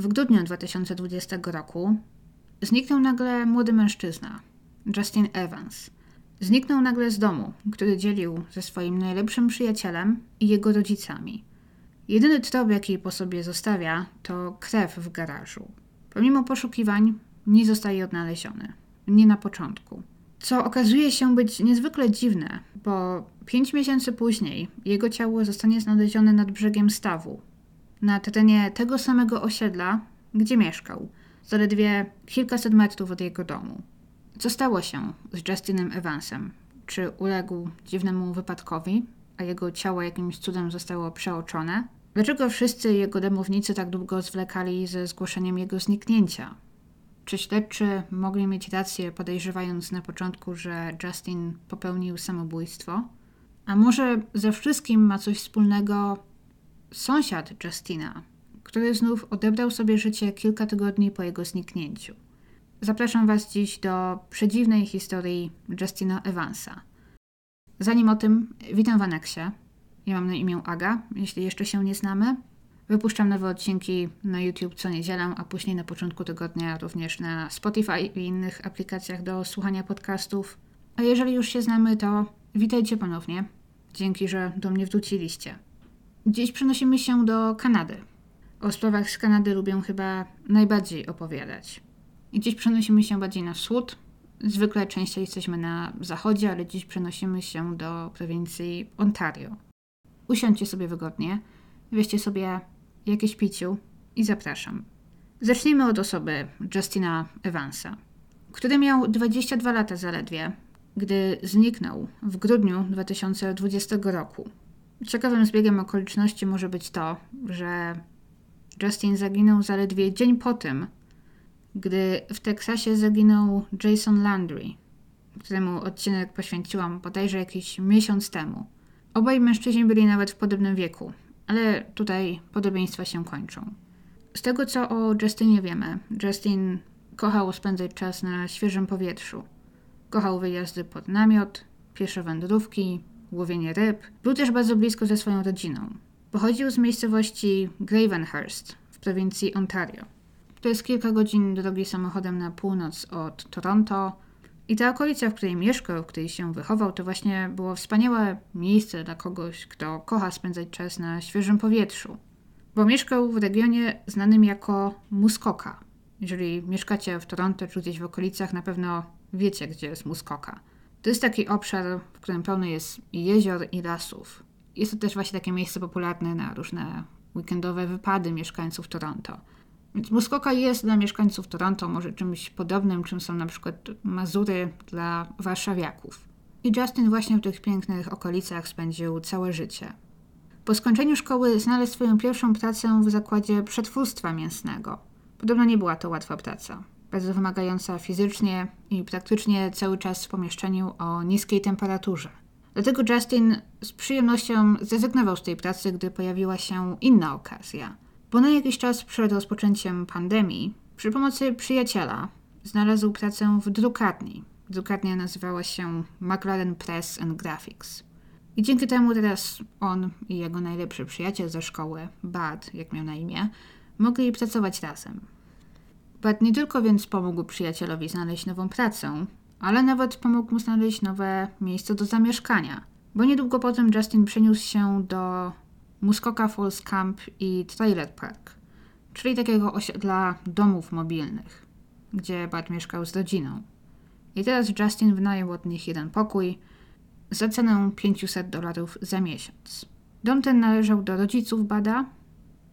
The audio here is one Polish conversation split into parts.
W grudniu 2020 roku zniknął nagle młody mężczyzna, Justin Evans. Zniknął nagle z domu, który dzielił ze swoim najlepszym przyjacielem i jego rodzicami. Jedyny trop, jaki po sobie zostawia, to krew w garażu. Pomimo poszukiwań, nie zostaje odnaleziony. Nie na początku. Co okazuje się być niezwykle dziwne, bo pięć miesięcy później jego ciało zostanie znalezione nad brzegiem stawu, na terenie tego samego osiedla, gdzie mieszkał, zaledwie kilkaset metrów od jego domu. Co stało się z Justinem Evansem? Czy uległ dziwnemu wypadkowi, a jego ciało jakimś cudem zostało przeoczone? Dlaczego wszyscy jego domownicy tak długo zwlekali ze zgłoszeniem jego zniknięcia? Czy śledczy mogli mieć rację, podejrzewając na początku, że Justin popełnił samobójstwo? A może ze wszystkim ma coś wspólnego sąsiad Justina, który znów odebrał sobie życie kilka tygodni po jego zniknięciu? Zapraszam Was dziś do przedziwnej historii Justina Evansa. Zanim o tym, witam w aneksie. Ja mam na imię Aga, jeśli jeszcze się nie znamy. Wypuszczam nowe odcinki na YouTube co niedzielę, a później na początku tygodnia również na Spotify i innych aplikacjach do słuchania podcastów. A jeżeli już się znamy, to witajcie ponownie. Dzięki, że do mnie wróciliście. Dziś przenosimy się do Kanady. O sprawach z Kanady lubię chyba najbardziej opowiadać. I dziś przenosimy się bardziej na wschód. Zwykle częściej jesteśmy na zachodzie, ale dziś przenosimy się do prowincji Ontario. Usiądźcie sobie wygodnie, weźcie sobie jakieś piciu i zapraszam. Zacznijmy od osoby Justina Evansa, który miał 22 lata zaledwie, gdy zniknął w grudniu 2020 roku. Ciekawym zbiegiem okoliczności może być to, że Justin zaginął zaledwie dzień po tym, gdy w Teksasie zaginął Jason Landry, któremu odcinek poświęciłam bodajże jakiś miesiąc temu. Obaj mężczyźni byli nawet w podobnym wieku, ale tutaj podobieństwa się kończą. Z tego co o Justinie wiemy, Justin kochał spędzać czas na świeżym powietrzu. Kochał wyjazdy pod namiot, piesze wędrówki, łowienie ryb. Był też bardzo blisko ze swoją rodziną. Pochodził z miejscowości Gravenhurst w prowincji Ontario. To jest kilka godzin drogi samochodem na północ od Toronto. I ta okolica, w której mieszkał, w której się wychował, to właśnie było wspaniałe miejsce dla kogoś, kto kocha spędzać czas na świeżym powietrzu. Bo mieszkał w regionie znanym jako Muskoka. Jeżeli mieszkacie w Toronto czy gdzieś w okolicach, na pewno wiecie, gdzie jest Muskoka. To jest taki obszar, w którym pełno jest jezior i lasów. Jest to też właśnie takie miejsce popularne na różne weekendowe wypady mieszkańców Toronto. Więc Muskoka jest dla mieszkańców Toronto może czymś podobnym, czym są na przykład Mazury dla warszawiaków. I Justin właśnie w tych pięknych okolicach spędził całe życie. Po skończeniu szkoły znalazł swoją pierwszą pracę w zakładzie przetwórstwa mięsnego. Podobno nie była to łatwa praca, bardzo wymagająca fizycznie i praktycznie cały czas w pomieszczeniu o niskiej temperaturze. Dlatego Justin z przyjemnością zrezygnował z tej pracy, gdy pojawiła się inna okazja – bo na jakiś czas przed rozpoczęciem pandemii, przy pomocy przyjaciela, znalazł pracę w drukarni. Drukarnia nazywała się McLaren Press and Graphics. I dzięki temu teraz on i jego najlepszy przyjaciel ze szkoły, Bud, jak miał na imię, mogli pracować razem. Bud nie tylko więc pomógł przyjacielowi znaleźć nową pracę, ale nawet pomógł mu znaleźć nowe miejsce do zamieszkania. Bo niedługo potem Justin przeniósł się do Muskoka Falls Camp i Trailer Park, czyli takiego osiedla domów mobilnych, gdzie Bud mieszkał z rodziną. I teraz Justin wynajął od nich jeden pokój za cenę 500 dolarów za miesiąc. Dom ten należał do rodziców Bada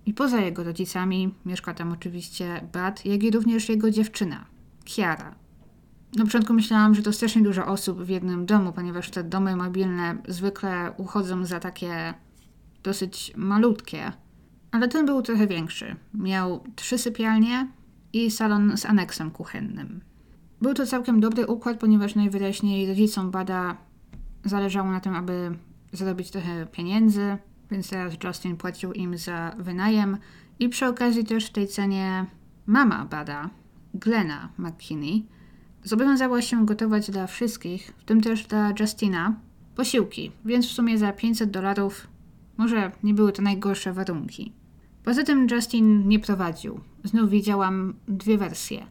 i poza jego rodzicami mieszka tam oczywiście Bud, jak i również jego dziewczyna, Kiara. Na początku myślałam, że to strasznie dużo osób w jednym domu, ponieważ te domy mobilne zwykle uchodzą za takie dosyć malutkie, ale ten był trochę większy. Miał trzy sypialnie i salon z aneksem kuchennym. Był to całkiem dobry układ, ponieważ najwyraźniej rodzicom Bada zależało na tym, aby zarobić trochę pieniędzy, więc teraz Justin płacił im za wynajem i przy okazji też w tej cenie mama Bada, Glena McKinney, zobowiązała się gotować dla wszystkich, w tym też dla Justina, posiłki, więc w sumie za 500 dolarów może nie były to najgorsze warunki. Poza tym Justin nie prowadził znów widziałam dwie wersje.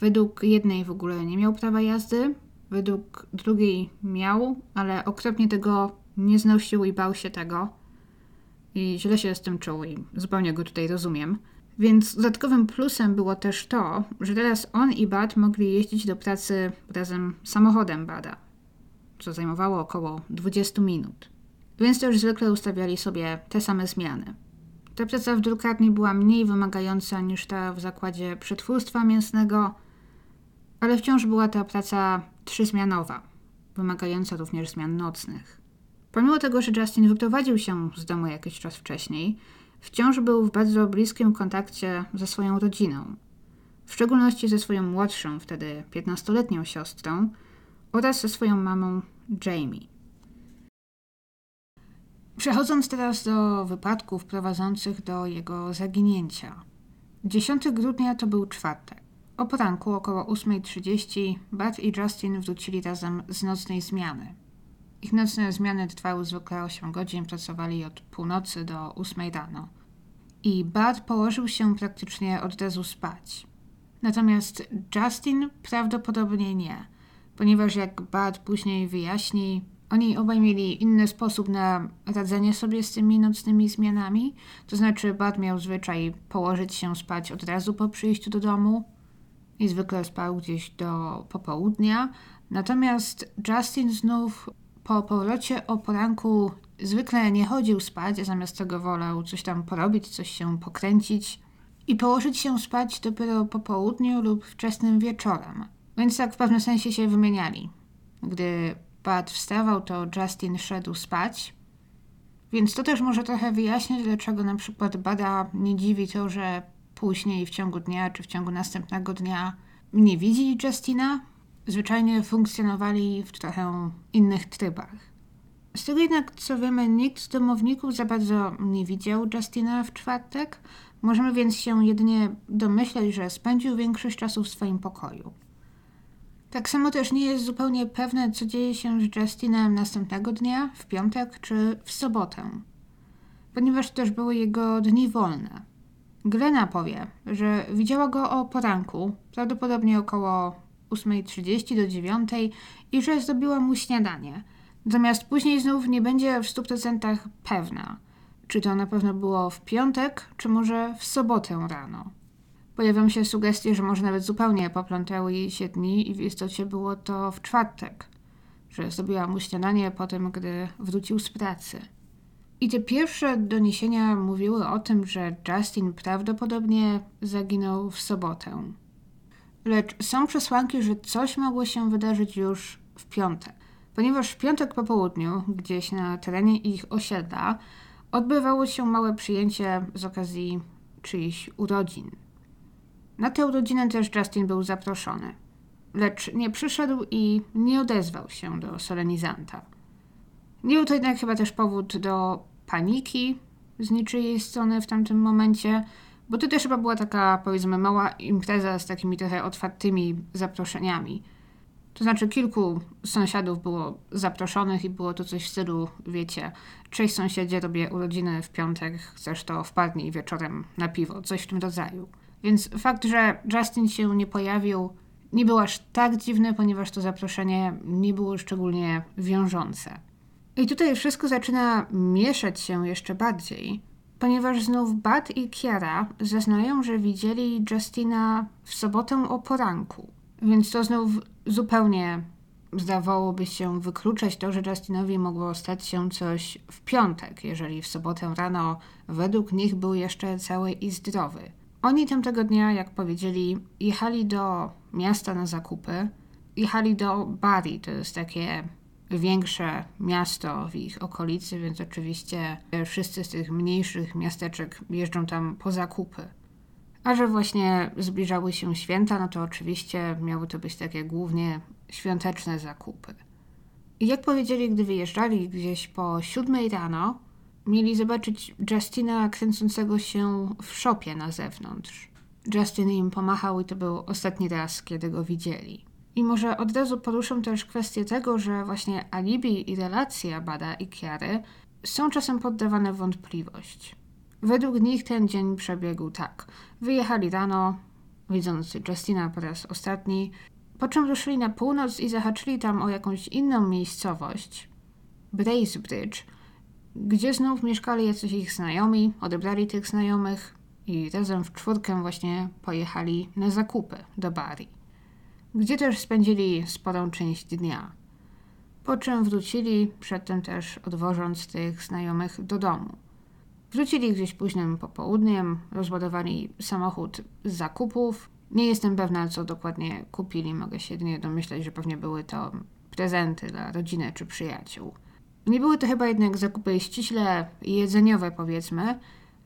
Według jednej w ogóle nie miał prawa jazdy, według drugiej miał, ale okropnie tego nie znosił i bał się tego. I źle się z tym czuł i zupełnie go tutaj rozumiem. Więc dodatkowym plusem było też to, że teraz on i Bad mogli jeździć do pracy razem samochodem Bada, co zajmowało około 20 minut. Więc też zwykle ustawiali sobie te same zmiany. Ta praca w drukarni była mniej wymagająca niż ta w zakładzie przetwórstwa mięsnego, ale wciąż była ta praca trzyzmianowa, wymagająca również zmian nocnych. Pomimo tego, że Justin wyprowadził się z domu jakiś czas wcześniej, wciąż był w bardzo bliskim kontakcie ze swoją rodziną, w szczególności ze swoją młodszą, wtedy 15-letnią siostrą oraz ze swoją mamą Jamie. Przechodząc teraz do wypadków prowadzących do jego zaginięcia. 10 grudnia to był czwartek. O poranku około 8.30 Bart i Justin wrócili razem z nocnej zmiany. Ich nocne zmiany trwały zwykle 8 godzin, pracowali od północy do 8 rano. I Bart położył się praktycznie od razu spać. Natomiast Justin prawdopodobnie nie, ponieważ jak Bart później wyjaśni, oni obaj mieli inny sposób na radzenie sobie z tymi nocnymi zmianami. To znaczy, Bart miał zwyczaj położyć się spać od razu po przyjściu do domu i zwykle spał gdzieś do popołudnia. Natomiast Justin znów po powrocie o poranku zwykle nie chodził spać, zamiast tego wolał coś tam porobić, coś się pokręcić i położyć się spać dopiero po południu lub wczesnym wieczorem. Więc tak w pewnym sensie się wymieniali. Gdy Bud wstawał, to Justin szedł spać. Więc to też może trochę wyjaśnić, dlaczego na przykład Bada nie dziwi to, że później w ciągu dnia czy w ciągu następnego dnia nie widzi Justina. Zwyczajnie funkcjonowali w trochę innych trybach. Z tego jednak, co wiemy, nikt z domowników za bardzo nie widział Justina w czwartek. Możemy więc się jedynie domyśleć, że spędził większość czasu w swoim pokoju. Tak samo też nie jest zupełnie pewne, co dzieje się z Justinem następnego dnia, w piątek czy w sobotę, ponieważ też były jego dni wolne. Glena powie, że widziała go o poranku, prawdopodobnie około 8.30 do 9.00 i że zrobiła mu śniadanie. Natomiast później znów nie będzie w 100% pewna, czy to na pewno było w piątek, czy może w sobotę rano. Pojawią się sugestie, że może nawet zupełnie poplątały jej się dni i w istocie było to w czwartek, że zrobiła mu śniadanie po tym, gdy wrócił z pracy. I te pierwsze doniesienia mówiły o tym, że Justin prawdopodobnie zaginął w sobotę. Lecz są przesłanki, że coś mogło się wydarzyć już w piątek, ponieważ w piątek po południu, gdzieś na terenie ich osiedla, odbywało się małe przyjęcie z okazji czyichś urodzin. Na tę urodzinę też Justin był zaproszony, lecz nie przyszedł i nie odezwał się do solenizanta. Nie był to jednak chyba też powód do paniki z niczyjej strony w tamtym momencie, bo to też chyba była taka, powiedzmy, mała impreza z takimi trochę otwartymi zaproszeniami. To znaczy, kilku sąsiadów było zaproszonych i było to coś w stylu, wiecie, cześć sąsiedzie, robię urodziny w piątek, chcesz to wpadnij wieczorem na piwo, coś w tym rodzaju. Więc fakt, że Justin się nie pojawił, nie był aż tak dziwny, ponieważ to zaproszenie nie było szczególnie wiążące. I tutaj wszystko zaczyna mieszać się jeszcze bardziej, ponieważ znów Bud i Kiara zeznają, że widzieli Justina w sobotę o poranku. Więc to znów zupełnie zdawałoby się wykluczać to, że Justinowi mogło stać się coś w piątek, jeżeli w sobotę rano według nich był jeszcze cały i zdrowy. Oni tamtego dnia, jak powiedzieli, jechali do miasta na zakupy. Jechali do Bari, to jest takie większe miasto w ich okolicy, więc oczywiście wszyscy z tych mniejszych miasteczek jeżdżą tam po zakupy. A że właśnie zbliżały się święta, no to oczywiście miały to być takie głównie świąteczne zakupy. I jak powiedzieli, gdy wyjeżdżali gdzieś po siódmej rano, mieli zobaczyć Justina kręcącego się w szopie na zewnątrz. Justin im pomachał i to był ostatni raz, kiedy go widzieli. I może od razu poruszę też kwestię tego, że właśnie alibi i relacja Bada i Kiary są czasem poddawane wątpliwość. Według nich ten dzień przebiegł tak. Wyjechali rano, widząc Justina po raz ostatni, po czym ruszyli na północ i zahaczyli tam o jakąś inną miejscowość, Bracebridge, gdzie znów mieszkali jacyś ich znajomi, odebrali tych znajomych i razem w czwórkę właśnie pojechali na zakupy do Bari, gdzie też spędzili sporą część dnia. Po czym wrócili, przedtem też odwożąc tych znajomych do domu. Wrócili gdzieś późnym popołudniem, rozładowali samochód z zakupów. Nie jestem pewna, co dokładnie kupili. Mogę się jedynie domyślać, że pewnie były to prezenty dla rodziny czy przyjaciół. Nie były to chyba jednak zakupy ściśle jedzeniowe, powiedzmy,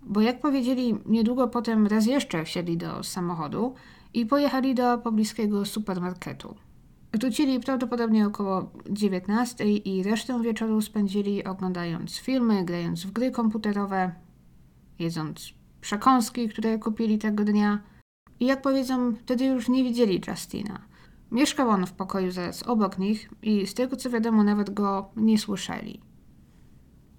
bo jak powiedzieli, niedługo potem raz jeszcze wsiedli do samochodu i pojechali do pobliskiego supermarketu. Wrócili prawdopodobnie około 19 i resztę wieczoru spędzili oglądając filmy, grając w gry komputerowe, jedząc przekąski, które kupili tego dnia. I jak powiedzą, wtedy już nie widzieli Justina. Mieszkał on w pokoju zaraz obok nich i z tego co wiadomo nawet go nie słyszeli.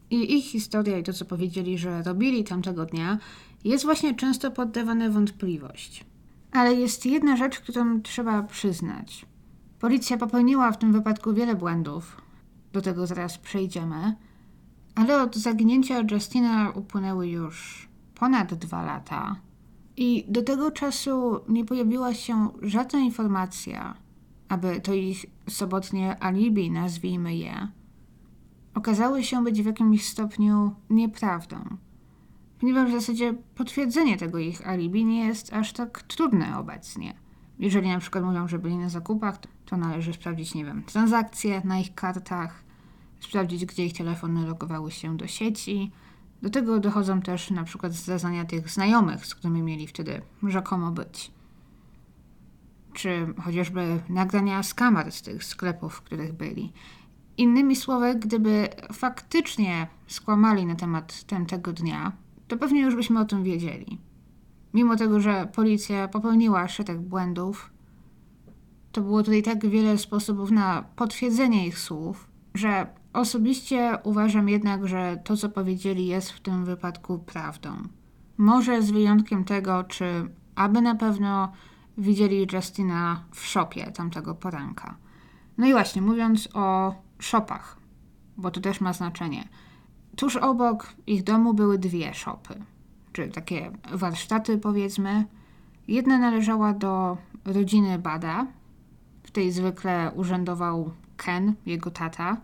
I ich historia i to co powiedzieli, że robili tamtego dnia jest właśnie często poddawane wątpliwość. Ale jest jedna rzecz, którą trzeba przyznać – Policja popełniła w tym wypadku wiele błędów. Do tego zaraz przejdziemy. Ale od zaginięcia Justina upłynęły już ponad dwa lata. I do tego czasu nie pojawiła się żadna informacja, aby to ich sobotnie alibi, nazwijmy je, okazały się być w jakimś stopniu nieprawdą. Ponieważ w zasadzie potwierdzenie tego ich alibi nie jest aż tak trudne obecnie. Jeżeli na przykład mówią, że byli na zakupach, to należy sprawdzić, nie wiem, transakcje na ich kartach, sprawdzić, gdzie ich telefony logowały się do sieci. Do tego dochodzą też na przykład zeznania tych znajomych, z którymi mieli wtedy rzekomo być. Czy chociażby nagrania z kamer z tych sklepów, w których byli. Innymi słowy, gdyby faktycznie skłamali na temat tamtego dnia, to pewnie już byśmy o tym wiedzieli. Mimo tego, że policja popełniła szereg błędów, to było tutaj tak wiele sposobów na potwierdzenie ich słów, że osobiście uważam jednak, że to, co powiedzieli, jest w tym wypadku prawdą. Może z wyjątkiem tego, czy aby na pewno widzieli Justina w szopie tamtego poranka. No i właśnie, mówiąc o szopach, bo to też ma znaczenie. Tuż obok ich domu były dwie szopy, czy takie warsztaty powiedzmy. Jedna należała do rodziny Bada, w tej zwykle urzędował Ken, jego tata.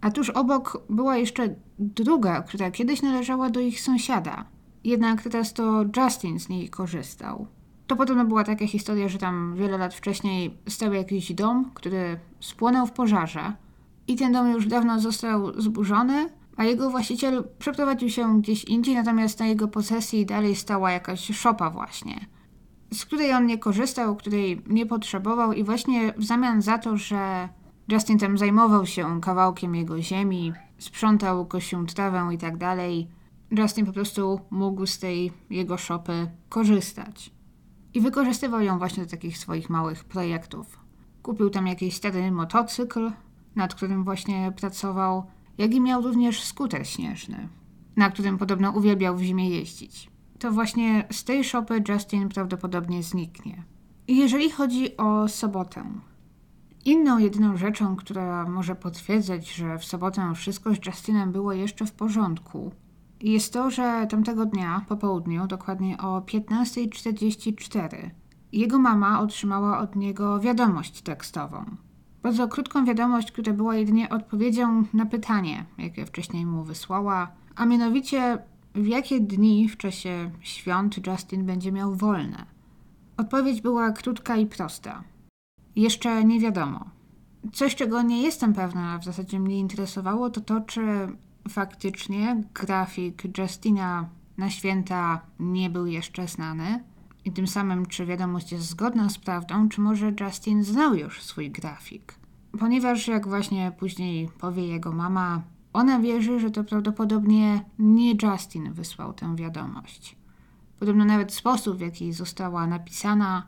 A tuż obok była jeszcze druga, która kiedyś należała do ich sąsiada. Jednak teraz to Justin z niej korzystał. To podobno była taka historia, że tam wiele lat wcześniej stał jakiś dom, który spłonął w pożarze. I ten dom już dawno został zburzony, a jego właściciel przeprowadził się gdzieś indziej, natomiast na jego posesji dalej stała jakaś szopa właśnie z której on nie korzystał, której nie potrzebował i właśnie w zamian za to, że Justin tam zajmował się kawałkiem jego ziemi, sprzątał, kosił trawę i tak dalej, Justin po prostu mógł z tej jego szopy korzystać. I wykorzystywał ją właśnie do takich swoich małych projektów. Kupił tam jakiś stary motocykl, nad którym właśnie pracował, jak i miał również skuter śnieżny, na którym podobno uwielbiał w zimie jeździć to właśnie z tej szopy Justin prawdopodobnie zniknie. Jeżeli chodzi o sobotę, inną jedyną rzeczą, która może potwierdzać, że w sobotę wszystko z Justinem było jeszcze w porządku, jest to, że tamtego dnia po południu, dokładnie o 15.44, jego mama otrzymała od niego wiadomość tekstową. Bardzo krótką wiadomość, która była jedynie odpowiedzią na pytanie, jakie wcześniej mu wysłała, a mianowicie w jakie dni w czasie świąt Justin będzie miał wolne? Odpowiedź była krótka i prosta. Jeszcze nie wiadomo. Coś, czego nie jestem pewna, a w zasadzie mnie interesowało, to to, czy faktycznie grafik Justina na święta nie był jeszcze znany i tym samym, czy wiadomość jest zgodna z prawdą, czy może Justin znał już swój grafik. Ponieważ, jak właśnie później powie jego mama, ona wierzy, że to prawdopodobnie nie Justin wysłał tę wiadomość. Podobno nawet sposób, w jaki została napisana,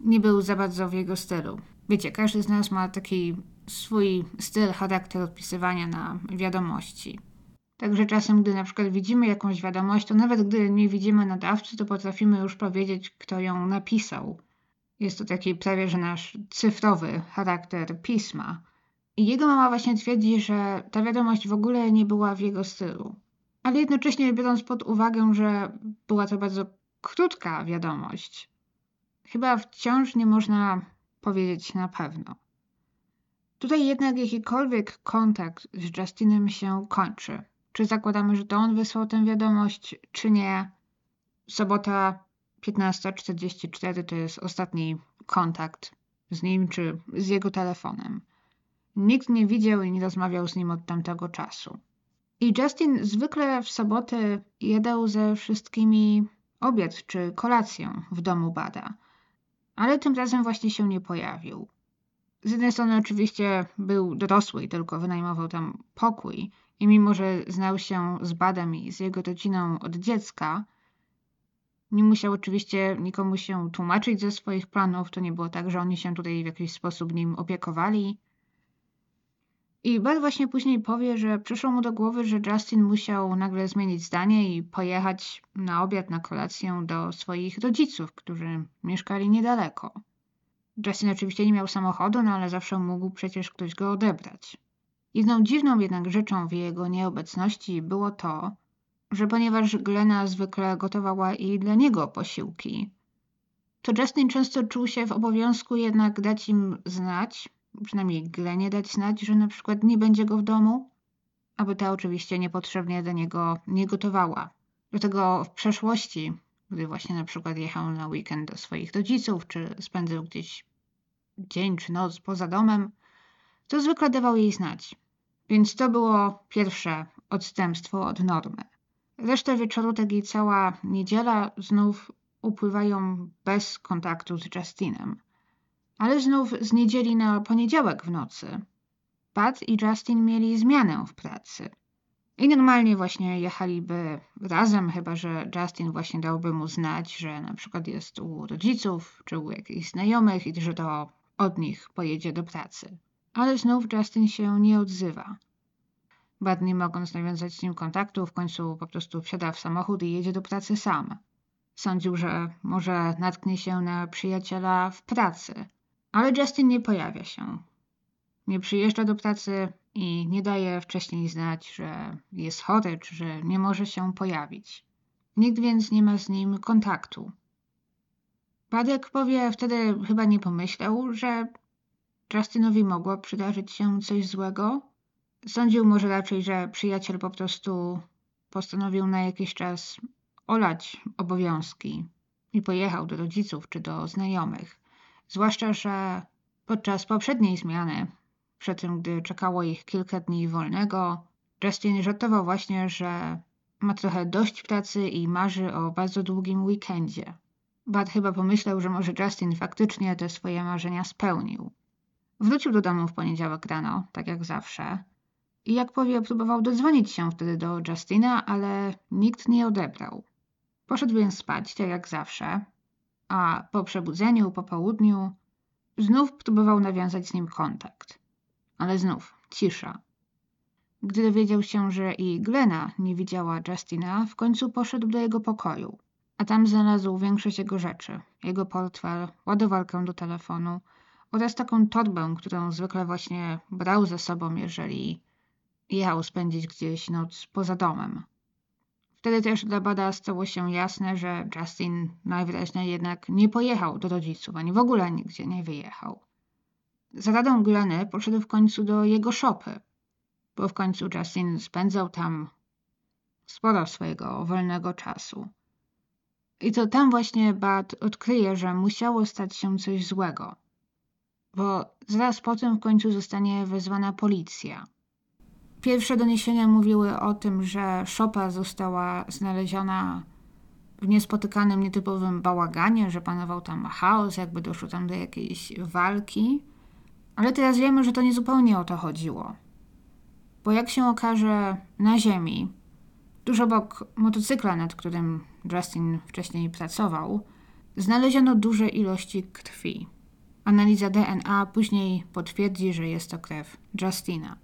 nie był za bardzo w jego stylu. Wiecie, każdy z nas ma taki swój styl, charakter odpisywania na wiadomości. Także czasem, gdy na przykład widzimy jakąś wiadomość, to nawet gdy nie widzimy nadawcy, to potrafimy już powiedzieć, kto ją napisał. Jest to taki prawie że nasz cyfrowy charakter pisma. I jego mama właśnie twierdzi, że ta wiadomość w ogóle nie była w jego stylu. Ale jednocześnie biorąc pod uwagę, że była to bardzo krótka wiadomość, chyba wciąż nie można powiedzieć na pewno. Tutaj jednak jakikolwiek kontakt z Justinem się kończy. Czy zakładamy, że to on wysłał tę wiadomość, czy nie? Sobota 15.44 to jest ostatni kontakt z nim, czy z jego telefonem. Nikt nie widział i nie rozmawiał z nim od tamtego czasu. I Justin zwykle w sobotę jadał ze wszystkimi obiad czy kolację w domu Bada, ale tym razem właśnie się nie pojawił. Z jednej strony oczywiście był dorosły i tylko wynajmował tam pokój i mimo, że znał się z Badem i z jego rodziną od dziecka, nie musiał oczywiście nikomu się tłumaczyć ze swoich planów. To nie było tak, że oni się tutaj w jakiś sposób nim opiekowali. I Bud właśnie później powie, że przyszło mu do głowy, że Justin musiał nagle zmienić zdanie i pojechać na obiad, na kolację do swoich rodziców, którzy mieszkali niedaleko. Justin oczywiście nie miał samochodu, no ale zawsze mógł przecież ktoś go odebrać. Jedną dziwną jednak rzeczą w jego nieobecności było to, że ponieważ Glena zwykle gotowała i dla niego posiłki, to Justin często czuł się w obowiązku jednak dać im znać, przynajmniej Glenie dać znać, że na przykład nie będzie go w domu, aby ta oczywiście niepotrzebnie dla niego nie gotowała. Dlatego w przeszłości, gdy właśnie na przykład jechał na weekend do swoich rodziców, czy spędzał gdzieś dzień czy noc poza domem, to zwykle dawał jej znać. Więc to było pierwsze odstępstwo od normy. Resztę wieczoru, tak i cała niedziela znów upływają bez kontaktu z Justinem. Ale znów z niedzieli na poniedziałek w nocy. Pat i Justin mieli zmianę w pracy. I normalnie właśnie jechaliby razem, chyba że Justin właśnie dałby mu znać, że na przykład jest u rodziców czy u jakichś znajomych i że to od nich pojedzie do pracy. Ale znów Justin się nie odzywa. Bad nie mogąc nawiązać z nim kontaktu, w końcu po prostu wsiada w samochód i jedzie do pracy sam. Sądził, że może natknie się na przyjaciela w pracy, ale Justin nie pojawia się. Nie przyjeżdża do pracy i nie daje wcześniej znać, że jest chory czy że nie może się pojawić. Nikt więc nie ma z nim kontaktu. Padek powie wtedy chyba nie pomyślał, że Justinowi mogło przydarzyć się coś złego. Sądził może raczej, że przyjaciel po prostu postanowił na jakiś czas olać obowiązki i pojechał do rodziców czy do znajomych. Zwłaszcza, że podczas poprzedniej zmiany, przed tym, gdy czekało ich kilka dni wolnego, Justin żartował właśnie, że ma trochę dość pracy i marzy o bardzo długim weekendzie. Bart chyba pomyślał, że może Justin faktycznie te swoje marzenia spełnił. Wrócił do domu w poniedziałek rano, tak jak zawsze. I jak powie, próbował dodzwonić się wtedy do Justina, ale nikt nie odebrał. Poszedł więc spać, tak jak zawsze, a po przebudzeniu, po południu, znów próbował nawiązać z nim kontakt. Ale znów cisza. Gdy dowiedział się, że i Glena nie widziała Justina, w końcu poszedł do jego pokoju a tam znalazł większość jego rzeczy. Jego portfel, ładowarkę do telefonu oraz taką torbę, którą zwykle właśnie brał ze sobą, jeżeli jechał spędzić gdzieś noc poza domem. Wtedy też dla Bada stało się jasne, że Justin najwyraźniej jednak nie pojechał do rodziców, ani w ogóle nigdzie nie wyjechał. Za radą Gleny poszedł w końcu do jego szopy, bo w końcu Justin spędzał tam sporo swojego wolnego czasu. I to tam właśnie Bart odkryje, że musiało stać się coś złego. Bo zaraz potem w końcu zostanie wezwana policja. Pierwsze doniesienia mówiły o tym, że szopa została znaleziona w niespotykanym, nietypowym bałaganie, że panował tam chaos, jakby doszło tam do jakiejś walki. Ale teraz wiemy, że to nie zupełnie o to chodziło. Bo jak się okaże, na ziemi Tuż obok motocykla, nad którym Justin wcześniej pracował, znaleziono duże ilości krwi. Analiza DNA później potwierdzi, że jest to krew Justina.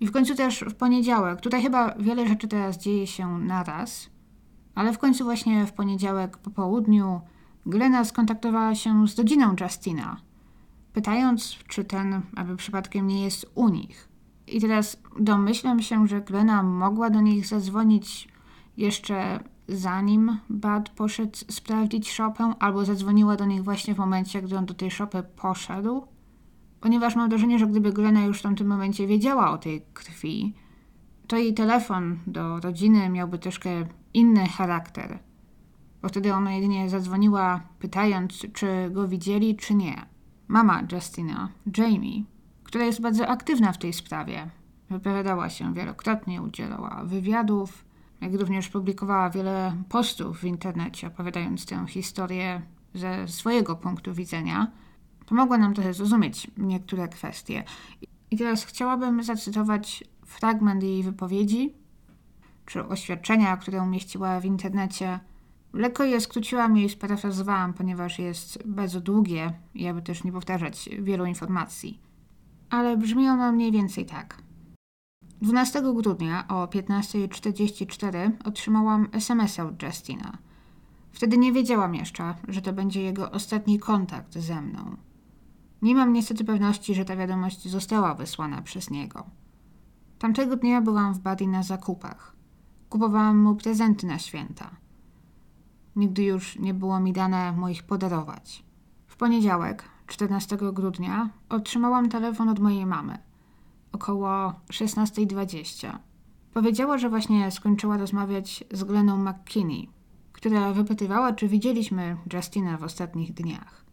I w końcu też w poniedziałek, tutaj chyba wiele rzeczy teraz dzieje się naraz, ale w końcu właśnie w poniedziałek po południu Glena skontaktowała się z rodziną Justina, pytając, czy ten aby przypadkiem nie jest u nich. I teraz domyślam się, że Glena mogła do nich zadzwonić jeszcze zanim Bud poszedł sprawdzić szopę, albo zadzwoniła do nich właśnie w momencie, gdy on do tej szopy poszedł. Ponieważ mam wrażenie, że gdyby Glena już w tamtym momencie wiedziała o tej krwi, to jej telefon do rodziny miałby troszkę inny charakter. Bo wtedy ona jedynie zadzwoniła, pytając, czy go widzieli, czy nie. Mama Justina, Jamie, która jest bardzo aktywna w tej sprawie, wypowiadała się wielokrotnie, udzielała wywiadów, jak również publikowała wiele postów w internecie, opowiadając tę historię ze swojego punktu widzenia, pomogła nam trochę zrozumieć niektóre kwestie. I teraz chciałabym zacytować fragment jej wypowiedzi, czy oświadczenia, które umieściła w internecie. Lekko je skróciłam i sparafrazowałam, ponieważ jest bardzo długie i aby też nie powtarzać wielu informacji. Ale brzmi ono mniej więcej tak. 12 grudnia o 15.44 otrzymałam SMS od Justina. Wtedy nie wiedziałam jeszcze, że to będzie jego ostatni kontakt ze mną. Nie mam niestety pewności, że ta wiadomość została wysłana przez niego. Tamtego dnia byłam w Buddy na zakupach. Kupowałam mu prezenty na święta. Nigdy już nie było mi dane moich podarować. W poniedziałek, 14 grudnia, otrzymałam telefon od mojej mamy – około 16.20. Powiedziała, że właśnie skończyła rozmawiać z Gleną McKinney, która wypytywała, czy widzieliśmy Justina w ostatnich dniach.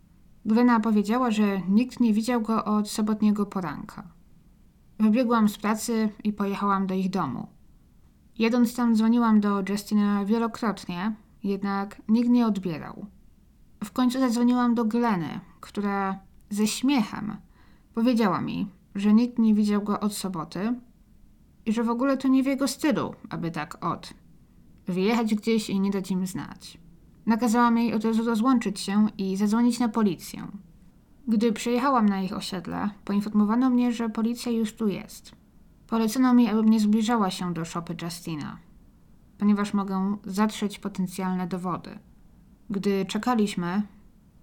Glena powiedziała, że nikt nie widział go od sobotniego poranka. Wybiegłam z pracy i pojechałam do ich domu. Jedąc tam dzwoniłam do Justina wielokrotnie, jednak nikt nie odbierał. W końcu zadzwoniłam do Gleny, która ze śmiechem powiedziała mi, że nikt nie widział go od soboty i że w ogóle to nie w jego stylu, aby tak od. Wyjechać gdzieś i nie dać im znać. Nakazałam jej od razu rozłączyć się i zadzwonić na policję. Gdy przyjechałam na ich osiedle, poinformowano mnie, że policja już tu jest. Polecono mi, abym nie zbliżała się do szopy Justina, ponieważ mogę zatrzeć potencjalne dowody. Gdy czekaliśmy,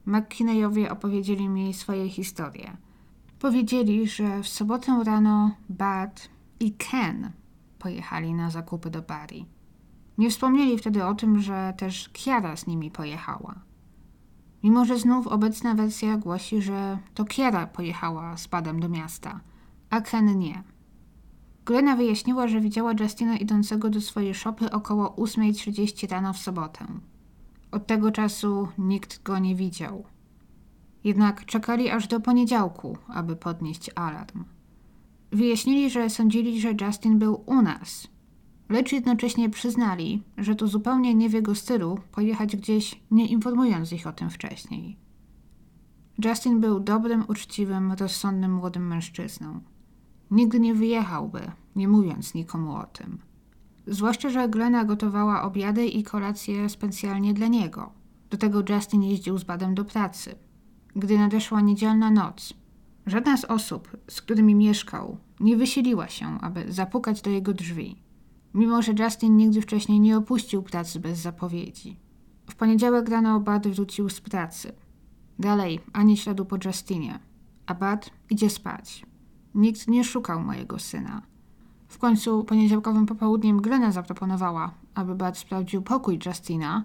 McKinneyowie opowiedzieli mi swoje historie – Powiedzieli, że w sobotę rano Bart i Ken pojechali na zakupy do Barry. Nie wspomnieli wtedy o tym, że też Kiara z nimi pojechała. Mimo, że znów obecna wersja głosi, że to Kiara pojechała z Badem do miasta, a Ken nie. Glena wyjaśniła, że widziała Justina idącego do swojej szopy około 8.30 rano w sobotę. Od tego czasu nikt go nie widział. Jednak czekali aż do poniedziałku, aby podnieść alarm. Wyjaśnili, że sądzili, że Justin był u nas, lecz jednocześnie przyznali, że to zupełnie nie w jego stylu pojechać gdzieś, nie informując ich o tym wcześniej. Justin był dobrym, uczciwym, rozsądnym młodym mężczyzną. Nigdy nie wyjechałby, nie mówiąc nikomu o tym. Zwłaszcza, że Glena gotowała obiady i kolacje specjalnie dla niego. Do tego Justin jeździł z Badem do pracy – gdy nadeszła niedzielna noc. Żadna z osób, z którymi mieszkał, nie wysiliła się, aby zapukać do jego drzwi, mimo że Justin nigdy wcześniej nie opuścił pracy bez zapowiedzi. W poniedziałek rano Bud wrócił z pracy. Dalej, ani śladu po Justinie, a Bud idzie spać. Nikt nie szukał mojego syna. W końcu poniedziałkowym popołudniem Glena zaproponowała, aby Bud sprawdził pokój Justina,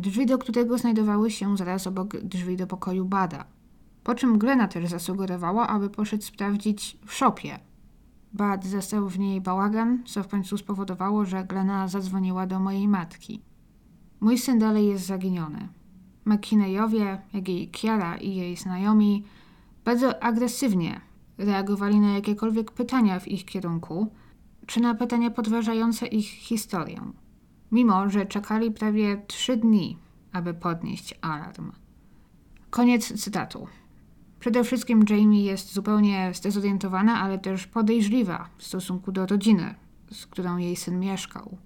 drzwi do którego znajdowały się zaraz obok drzwi do pokoju Bada. Po czym Glena też zasugerowała, aby poszedł sprawdzić w szopie. Bad zastał w niej bałagan, co w końcu spowodowało, że Glena zadzwoniła do mojej matki. Mój syn dalej jest zaginiony. McKinneyowie, jak i Kiara i jej znajomi bardzo agresywnie reagowali na jakiekolwiek pytania w ich kierunku, czy na pytania podważające ich historię mimo że czekali prawie trzy dni, aby podnieść alarm. Koniec cytatu. Przede wszystkim Jamie jest zupełnie zdezorientowana, ale też podejrzliwa w stosunku do rodziny, z którą jej syn mieszkał.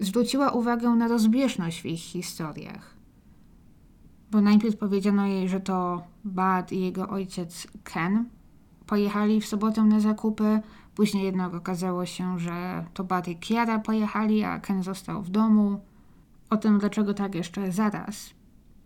Zwróciła uwagę na rozbieżność w ich historiach. Bo najpierw powiedziano jej, że to Bud i jego ojciec Ken pojechali w sobotę na zakupy, Później jednak okazało się, że to Buddy i Kiara pojechali, a Ken został w domu. O tym, dlaczego tak jeszcze zaraz.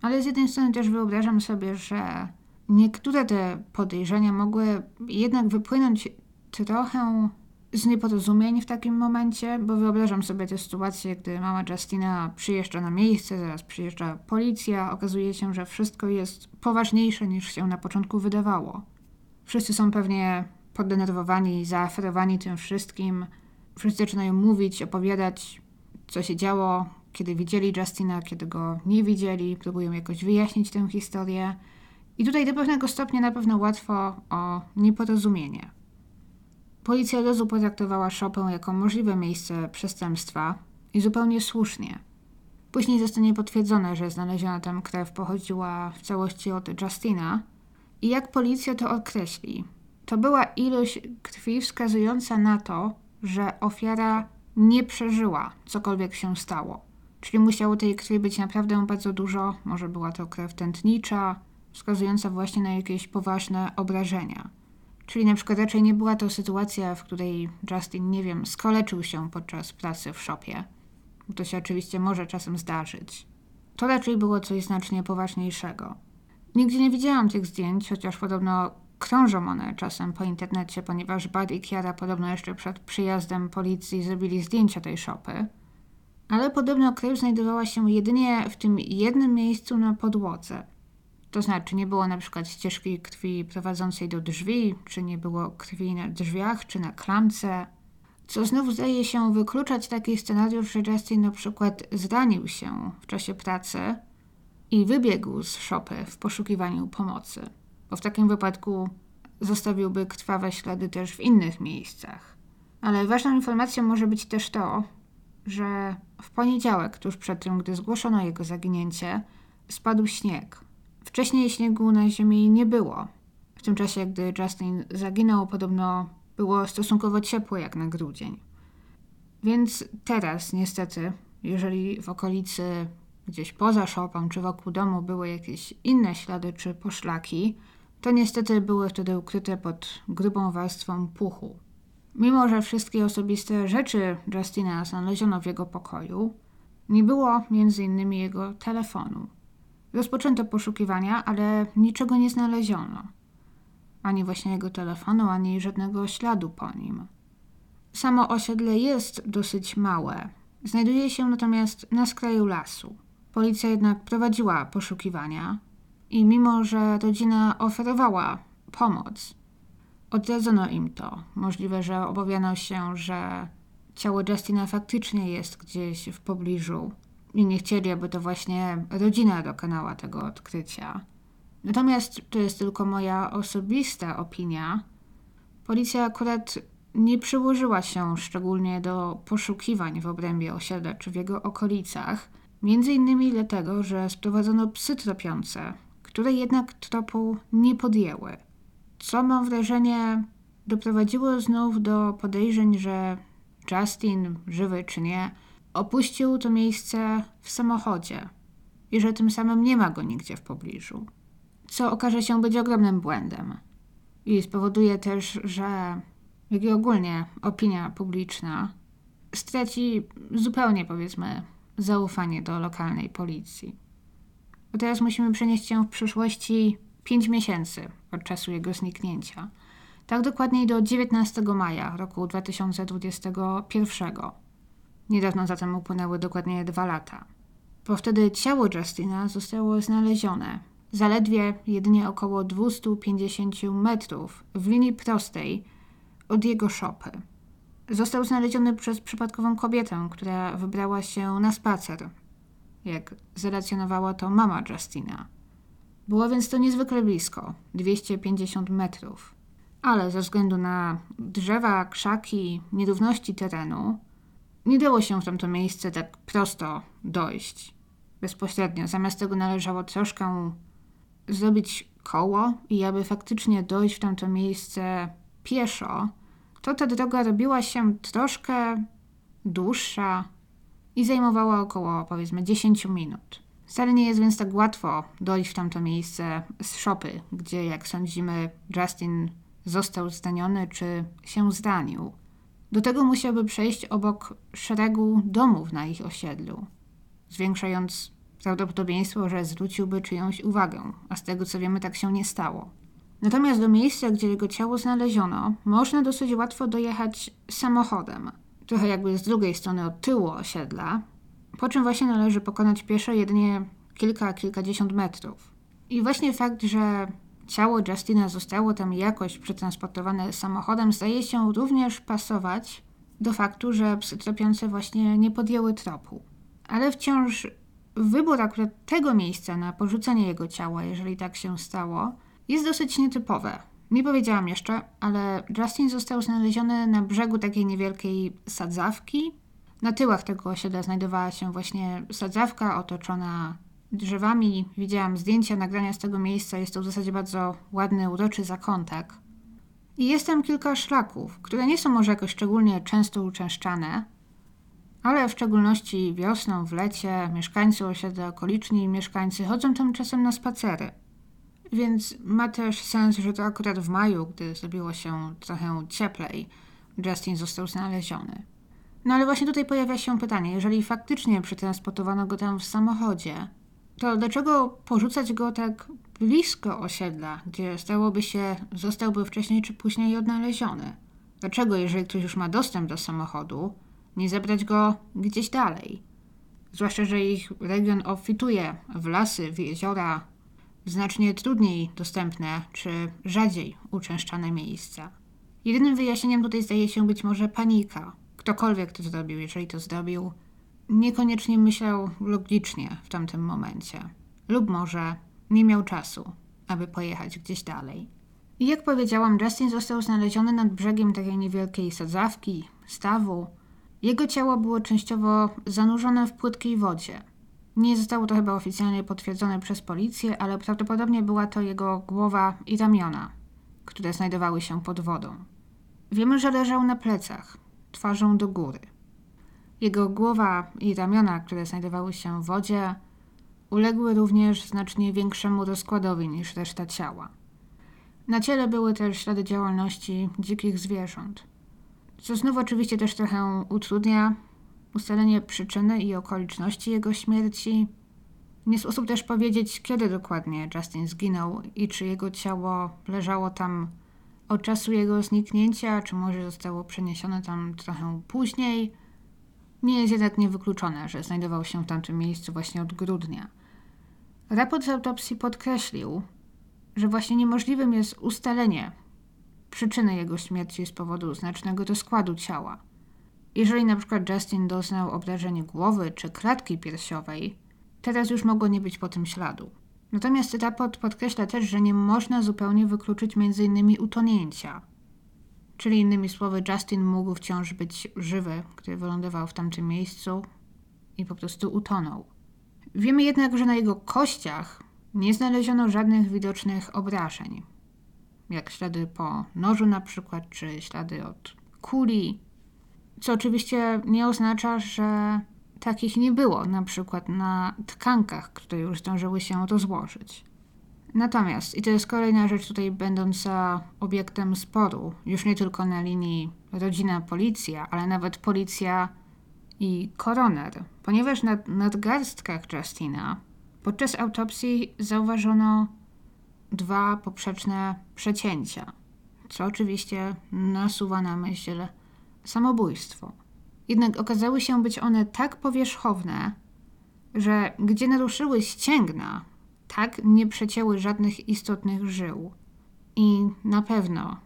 Ale z jednej strony też wyobrażam sobie, że niektóre te podejrzenia mogły jednak wypłynąć trochę z nieporozumień w takim momencie, bo wyobrażam sobie tę sytuację, gdy mama Justina przyjeżdża na miejsce, zaraz przyjeżdża policja, okazuje się, że wszystko jest poważniejsze niż się na początku wydawało. Wszyscy są pewnie podenerwowani, zaaferowani tym wszystkim. Wszyscy zaczynają mówić, opowiadać, co się działo, kiedy widzieli Justina, kiedy go nie widzieli, próbują jakoś wyjaśnić tę historię. I tutaj do pewnego stopnia na pewno łatwo o nieporozumienie. Policja razu potraktowała szopę jako możliwe miejsce przestępstwa i zupełnie słusznie. Później zostanie potwierdzone, że znaleziona tam krew pochodziła w całości od Justina. I jak policja to określi? To była ilość krwi wskazująca na to, że ofiara nie przeżyła, cokolwiek się stało. Czyli musiało tej krwi być naprawdę bardzo dużo, może była to krew tętnicza, wskazująca właśnie na jakieś poważne obrażenia. Czyli na przykład raczej nie była to sytuacja, w której Justin, nie wiem, skoleczył się podczas pracy w szopie. To się oczywiście może czasem zdarzyć. To raczej było coś znacznie poważniejszego. Nigdzie nie widziałam tych zdjęć, chociaż podobno krążą one czasem po internecie, ponieważ Bud i Kiara podobno jeszcze przed przyjazdem policji zrobili zdjęcia tej szopy. Ale podobno krew znajdowała się jedynie w tym jednym miejscu na podłodze. To znaczy, nie było na przykład ścieżki krwi prowadzącej do drzwi, czy nie było krwi na drzwiach, czy na klamce. Co znów zdaje się wykluczać taki scenariusz, że Justin na przykład zranił się w czasie pracy i wybiegł z szopy w poszukiwaniu pomocy, bo w takim wypadku zostawiłby krwawe ślady też w innych miejscach. Ale ważną informacją może być też to, że w poniedziałek, tuż przed tym, gdy zgłoszono jego zaginięcie, spadł śnieg. Wcześniej śniegu na ziemi nie było. W tym czasie, gdy Justin zaginął, podobno było stosunkowo ciepło jak na grudzień. Więc teraz, niestety, jeżeli w okolicy, gdzieś poza szopą czy wokół domu były jakieś inne ślady czy poszlaki, to niestety były wtedy ukryte pod grubą warstwą puchu. Mimo, że wszystkie osobiste rzeczy Justina znaleziono w jego pokoju, nie było innymi jego telefonu. Rozpoczęto poszukiwania, ale niczego nie znaleziono. Ani właśnie jego telefonu, ani żadnego śladu po nim. Samo osiedle jest dosyć małe. Znajduje się natomiast na skraju lasu. Policja jednak prowadziła poszukiwania i mimo, że rodzina oferowała pomoc, odradzono im to. Możliwe, że obawiano się, że ciało Justina faktycznie jest gdzieś w pobliżu i nie chcieli, aby to właśnie rodzina dokonała tego odkrycia. Natomiast to jest tylko moja osobista opinia. Policja akurat nie przyłożyła się szczególnie do poszukiwań w obrębie osiedla czy w jego okolicach, między innymi dlatego, że sprowadzono psy tropiące, które jednak tropu nie podjęły. Co mam wrażenie doprowadziło znów do podejrzeń, że Justin, żywy czy nie, Opuścił to miejsce w samochodzie i że tym samym nie ma go nigdzie w pobliżu, co okaże się być ogromnym błędem. I spowoduje też, że jak i ogólnie opinia publiczna straci zupełnie, powiedzmy, zaufanie do lokalnej policji. Teraz musimy przenieść się w przyszłości 5 miesięcy od czasu jego zniknięcia. Tak dokładniej do 19 maja roku 2021 Niedawno zatem upłynęły dokładnie dwa lata. Bo wtedy ciało Justina zostało znalezione zaledwie jedynie około 250 metrów w linii prostej od jego szopy. Został znaleziony przez przypadkową kobietę, która wybrała się na spacer, jak zrelacjonowała to mama Justina. Było więc to niezwykle blisko 250 metrów. Ale ze względu na drzewa, krzaki, nierówności terenu, nie dało się w tamto miejsce tak prosto dojść bezpośrednio. Zamiast tego należało troszkę zrobić koło i aby faktycznie dojść w tamto miejsce pieszo, to ta droga robiła się troszkę dłuższa i zajmowała około powiedzmy 10 minut. Wcale nie jest więc tak łatwo dojść w tamto miejsce z szopy, gdzie jak sądzimy Justin został zdaniony czy się zranił. Do tego musiałby przejść obok szeregu domów na ich osiedlu, zwiększając prawdopodobieństwo, że zwróciłby czyjąś uwagę, a z tego co wiemy, tak się nie stało. Natomiast do miejsca, gdzie jego ciało znaleziono, można dosyć łatwo dojechać samochodem, trochę jakby z drugiej strony od tyłu osiedla, po czym właśnie należy pokonać pieszo jedynie kilka, kilkadziesiąt metrów. I właśnie fakt, że ciało Justina zostało tam jakoś przetransportowane samochodem, zdaje się również pasować do faktu, że psy tropiące właśnie nie podjęły tropu. Ale wciąż wybór akurat tego miejsca na porzucenie jego ciała, jeżeli tak się stało, jest dosyć nietypowe. Nie powiedziałam jeszcze, ale Justin został znaleziony na brzegu takiej niewielkiej sadzawki. Na tyłach tego osiedla znajdowała się właśnie sadzawka otoczona drzewami. Widziałam zdjęcia, nagrania z tego miejsca. Jest to w zasadzie bardzo ładny, uroczy zakątek. I jest tam kilka szlaków, które nie są może jakoś szczególnie często uczęszczane, ale w szczególności wiosną, w lecie mieszkańcy osiedla okoliczni i mieszkańcy chodzą tam czasem na spacery. Więc ma też sens, że to akurat w maju, gdy zrobiło się trochę cieplej, Justin został znaleziony. No ale właśnie tutaj pojawia się pytanie, jeżeli faktycznie przetransportowano go tam w samochodzie, to dlaczego porzucać go tak blisko osiedla, gdzie stałoby się, zostałby wcześniej czy później odnaleziony? Dlaczego, jeżeli ktoś już ma dostęp do samochodu, nie zebrać go gdzieś dalej? Zwłaszcza, że ich region obfituje w lasy, w jeziora, znacznie trudniej dostępne czy rzadziej uczęszczane miejsca. Jedynym wyjaśnieniem tutaj zdaje się być może panika. Ktokolwiek to zrobił, jeżeli to zrobił, niekoniecznie myślał logicznie w tamtym momencie. Lub może nie miał czasu, aby pojechać gdzieś dalej. I jak powiedziałam, Justin został znaleziony nad brzegiem takiej niewielkiej sadzawki, stawu. Jego ciało było częściowo zanurzone w płytkiej wodzie. Nie zostało to chyba oficjalnie potwierdzone przez policję, ale prawdopodobnie była to jego głowa i ramiona, które znajdowały się pod wodą. Wiemy, że leżał na plecach, twarzą do góry. Jego głowa i ramiona, które znajdowały się w wodzie, uległy również znacznie większemu rozkładowi niż reszta ciała. Na ciele były też ślady działalności dzikich zwierząt, co znów oczywiście też trochę utrudnia ustalenie przyczyny i okoliczności jego śmierci. Nie sposób też powiedzieć, kiedy dokładnie Justin zginął i czy jego ciało leżało tam od czasu jego zniknięcia, czy może zostało przeniesione tam trochę później. Nie jest jednak niewykluczone, że znajdował się w tamtym miejscu właśnie od grudnia. Raport z autopsji podkreślił, że właśnie niemożliwym jest ustalenie przyczyny jego śmierci z powodu znacznego rozkładu ciała. Jeżeli na przykład Justin doznał obrażenia głowy czy klatki piersiowej, teraz już mogło nie być po tym śladu. Natomiast raport podkreśla też, że nie można zupełnie wykluczyć m.in. utonięcia. Czyli innymi słowy, Justin mógł wciąż być żywy, gdy wylądował w tamtym miejscu i po prostu utonął. Wiemy jednak, że na jego kościach nie znaleziono żadnych widocznych obrażeń, jak ślady po nożu na przykład, czy ślady od kuli, co oczywiście nie oznacza, że takich nie było, na przykład na tkankach, które już zdążyły się rozłożyć. Natomiast, i to jest kolejna rzecz tutaj będąca obiektem sporu, już nie tylko na linii rodzina-policja, ale nawet policja i koroner, ponieważ na nadgarstkach Justina podczas autopsji zauważono dwa poprzeczne przecięcia, co oczywiście nasuwa na myśl samobójstwo. Jednak okazały się być one tak powierzchowne, że gdzie naruszyły ścięgna, tak nie przecięły żadnych istotnych żył. I na pewno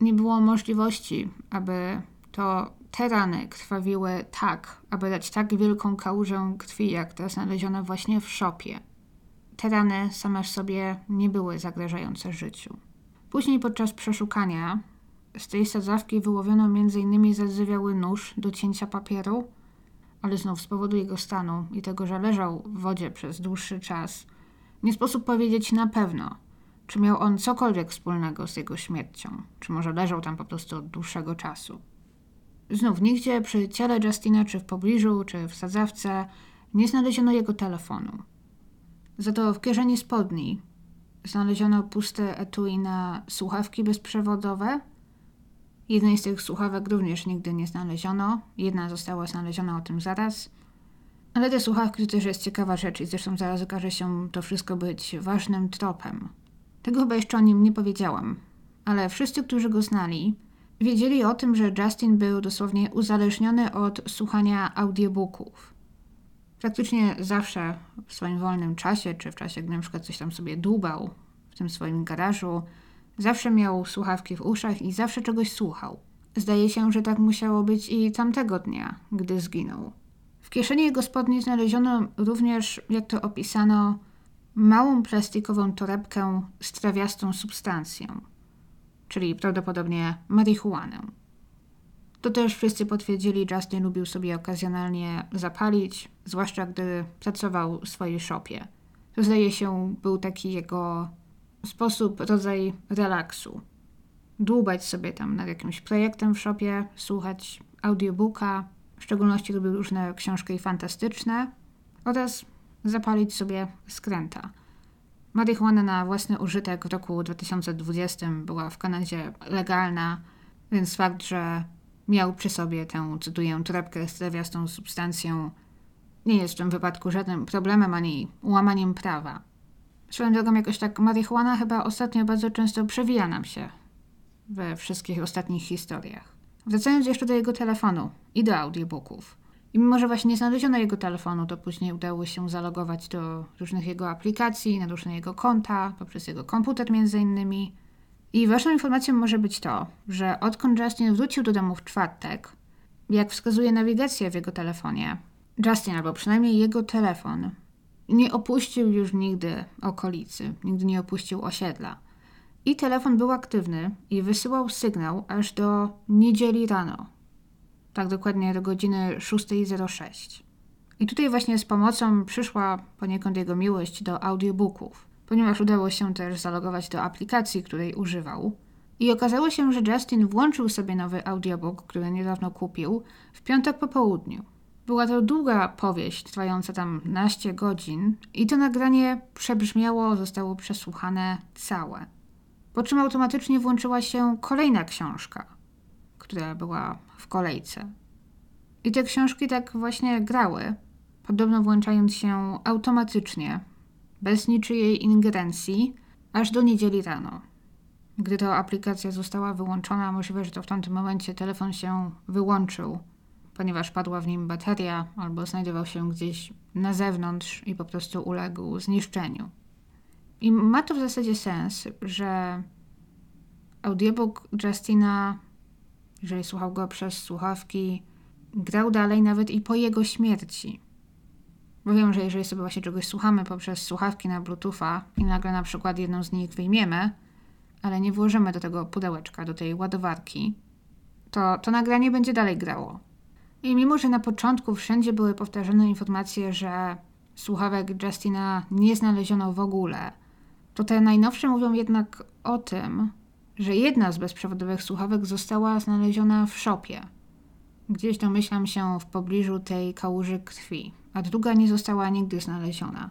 nie było możliwości, aby to te rany krwawiły tak, aby dać tak wielką kałużę krwi, jak ta znaleziona właśnie w szopie. Te rany same w sobie nie były zagrażające życiu. Później podczas przeszukania z tej sadzawki wyłowiono m.in. zardzewiały nóż do cięcia papieru, ale znów z powodu jego stanu i tego, że leżał w wodzie przez dłuższy czas, nie sposób powiedzieć na pewno, czy miał on cokolwiek wspólnego z jego śmiercią, czy może leżał tam po prostu od dłuższego czasu. Znów nigdzie przy ciele Justina, czy w pobliżu, czy w sadzawce, nie znaleziono jego telefonu. Za to w kieszeni spodni znaleziono puste etui na słuchawki bezprzewodowe. Jednej z tych słuchawek również nigdy nie znaleziono. Jedna została znaleziona o tym zaraz. Ale te słuchawki to też jest ciekawa rzecz i zresztą zaraz okaże się to wszystko być ważnym tropem. Tego chyba jeszcze o nim nie powiedziałam, ale wszyscy, którzy go znali, wiedzieli o tym, że Justin był dosłownie uzależniony od słuchania audiobooków. Praktycznie zawsze w swoim wolnym czasie, czy w czasie, gdy na przykład coś tam sobie dłubał w tym swoim garażu, zawsze miał słuchawki w uszach i zawsze czegoś słuchał. Zdaje się, że tak musiało być i tamtego dnia, gdy zginął. W kieszeni jego spodni znaleziono również, jak to opisano, małą plastikową torebkę z trawiastą substancją, czyli prawdopodobnie marihuanę. To też wszyscy potwierdzili, Justin lubił sobie okazjonalnie zapalić, zwłaszcza gdy pracował w swojej shopie. To zdaje się był taki jego sposób, rodzaj relaksu. Dłubać sobie tam nad jakimś projektem w shopie, słuchać audiobooka, w szczególności lubił różne książki fantastyczne oraz zapalić sobie skręta. Marihuana na własny użytek w roku 2020 była w Kanadzie legalna, więc fakt, że miał przy sobie tę, cytuję, torebkę z trawiastą substancją, nie jest w tym wypadku żadnym problemem ani łamaniem prawa. Swoją drogą jakoś tak marihuana chyba ostatnio bardzo często przewija nam się we wszystkich ostatnich historiach. Wracając jeszcze do jego telefonu i do audiobooków. I mimo, że właśnie nie znaleziono jego telefonu, to później udało się zalogować do różnych jego aplikacji, na różne jego konta, poprzez jego komputer między innymi. I ważną informacją może być to, że odkąd Justin wrócił do domu w czwartek, jak wskazuje nawigacja w jego telefonie, Justin, albo przynajmniej jego telefon, nie opuścił już nigdy okolicy, nigdy nie opuścił osiedla. I telefon był aktywny i wysyłał sygnał aż do niedzieli rano. Tak dokładnie do godziny 6.06. I tutaj właśnie z pomocą przyszła poniekąd jego miłość do audiobooków, ponieważ udało się też zalogować do aplikacji, której używał. I okazało się, że Justin włączył sobie nowy audiobook, który niedawno kupił, w piątek po południu. Była to długa powieść, trwająca tam naście godzin, i to nagranie przebrzmiało, zostało przesłuchane całe. Po czym automatycznie włączyła się kolejna książka, która była w kolejce. I te książki tak właśnie grały, podobno włączając się automatycznie, bez niczyjej ingerencji, aż do niedzieli rano. Gdy ta aplikacja została wyłączona, możliwe, że to w tamtym momencie telefon się wyłączył ponieważ padła w nim bateria albo znajdował się gdzieś na zewnątrz i po prostu uległ zniszczeniu. I ma to w zasadzie sens, że audiobook Justina, jeżeli słuchał go przez słuchawki, grał dalej nawet i po jego śmierci. Bo wiem, że jeżeli sobie właśnie czegoś słuchamy poprzez słuchawki na Bluetootha i nagle na przykład jedną z nich wyjmiemy, ale nie włożymy do tego pudełeczka, do tej ładowarki, to to nagranie będzie dalej grało. I mimo, że na początku wszędzie były powtarzane informacje, że słuchawek Justina nie znaleziono w ogóle, to te najnowsze mówią jednak o tym, że jedna z bezprzewodowych słuchawek została znaleziona w szopie. Gdzieś domyślam się w pobliżu tej kałuży krwi, a druga nie została nigdy znaleziona.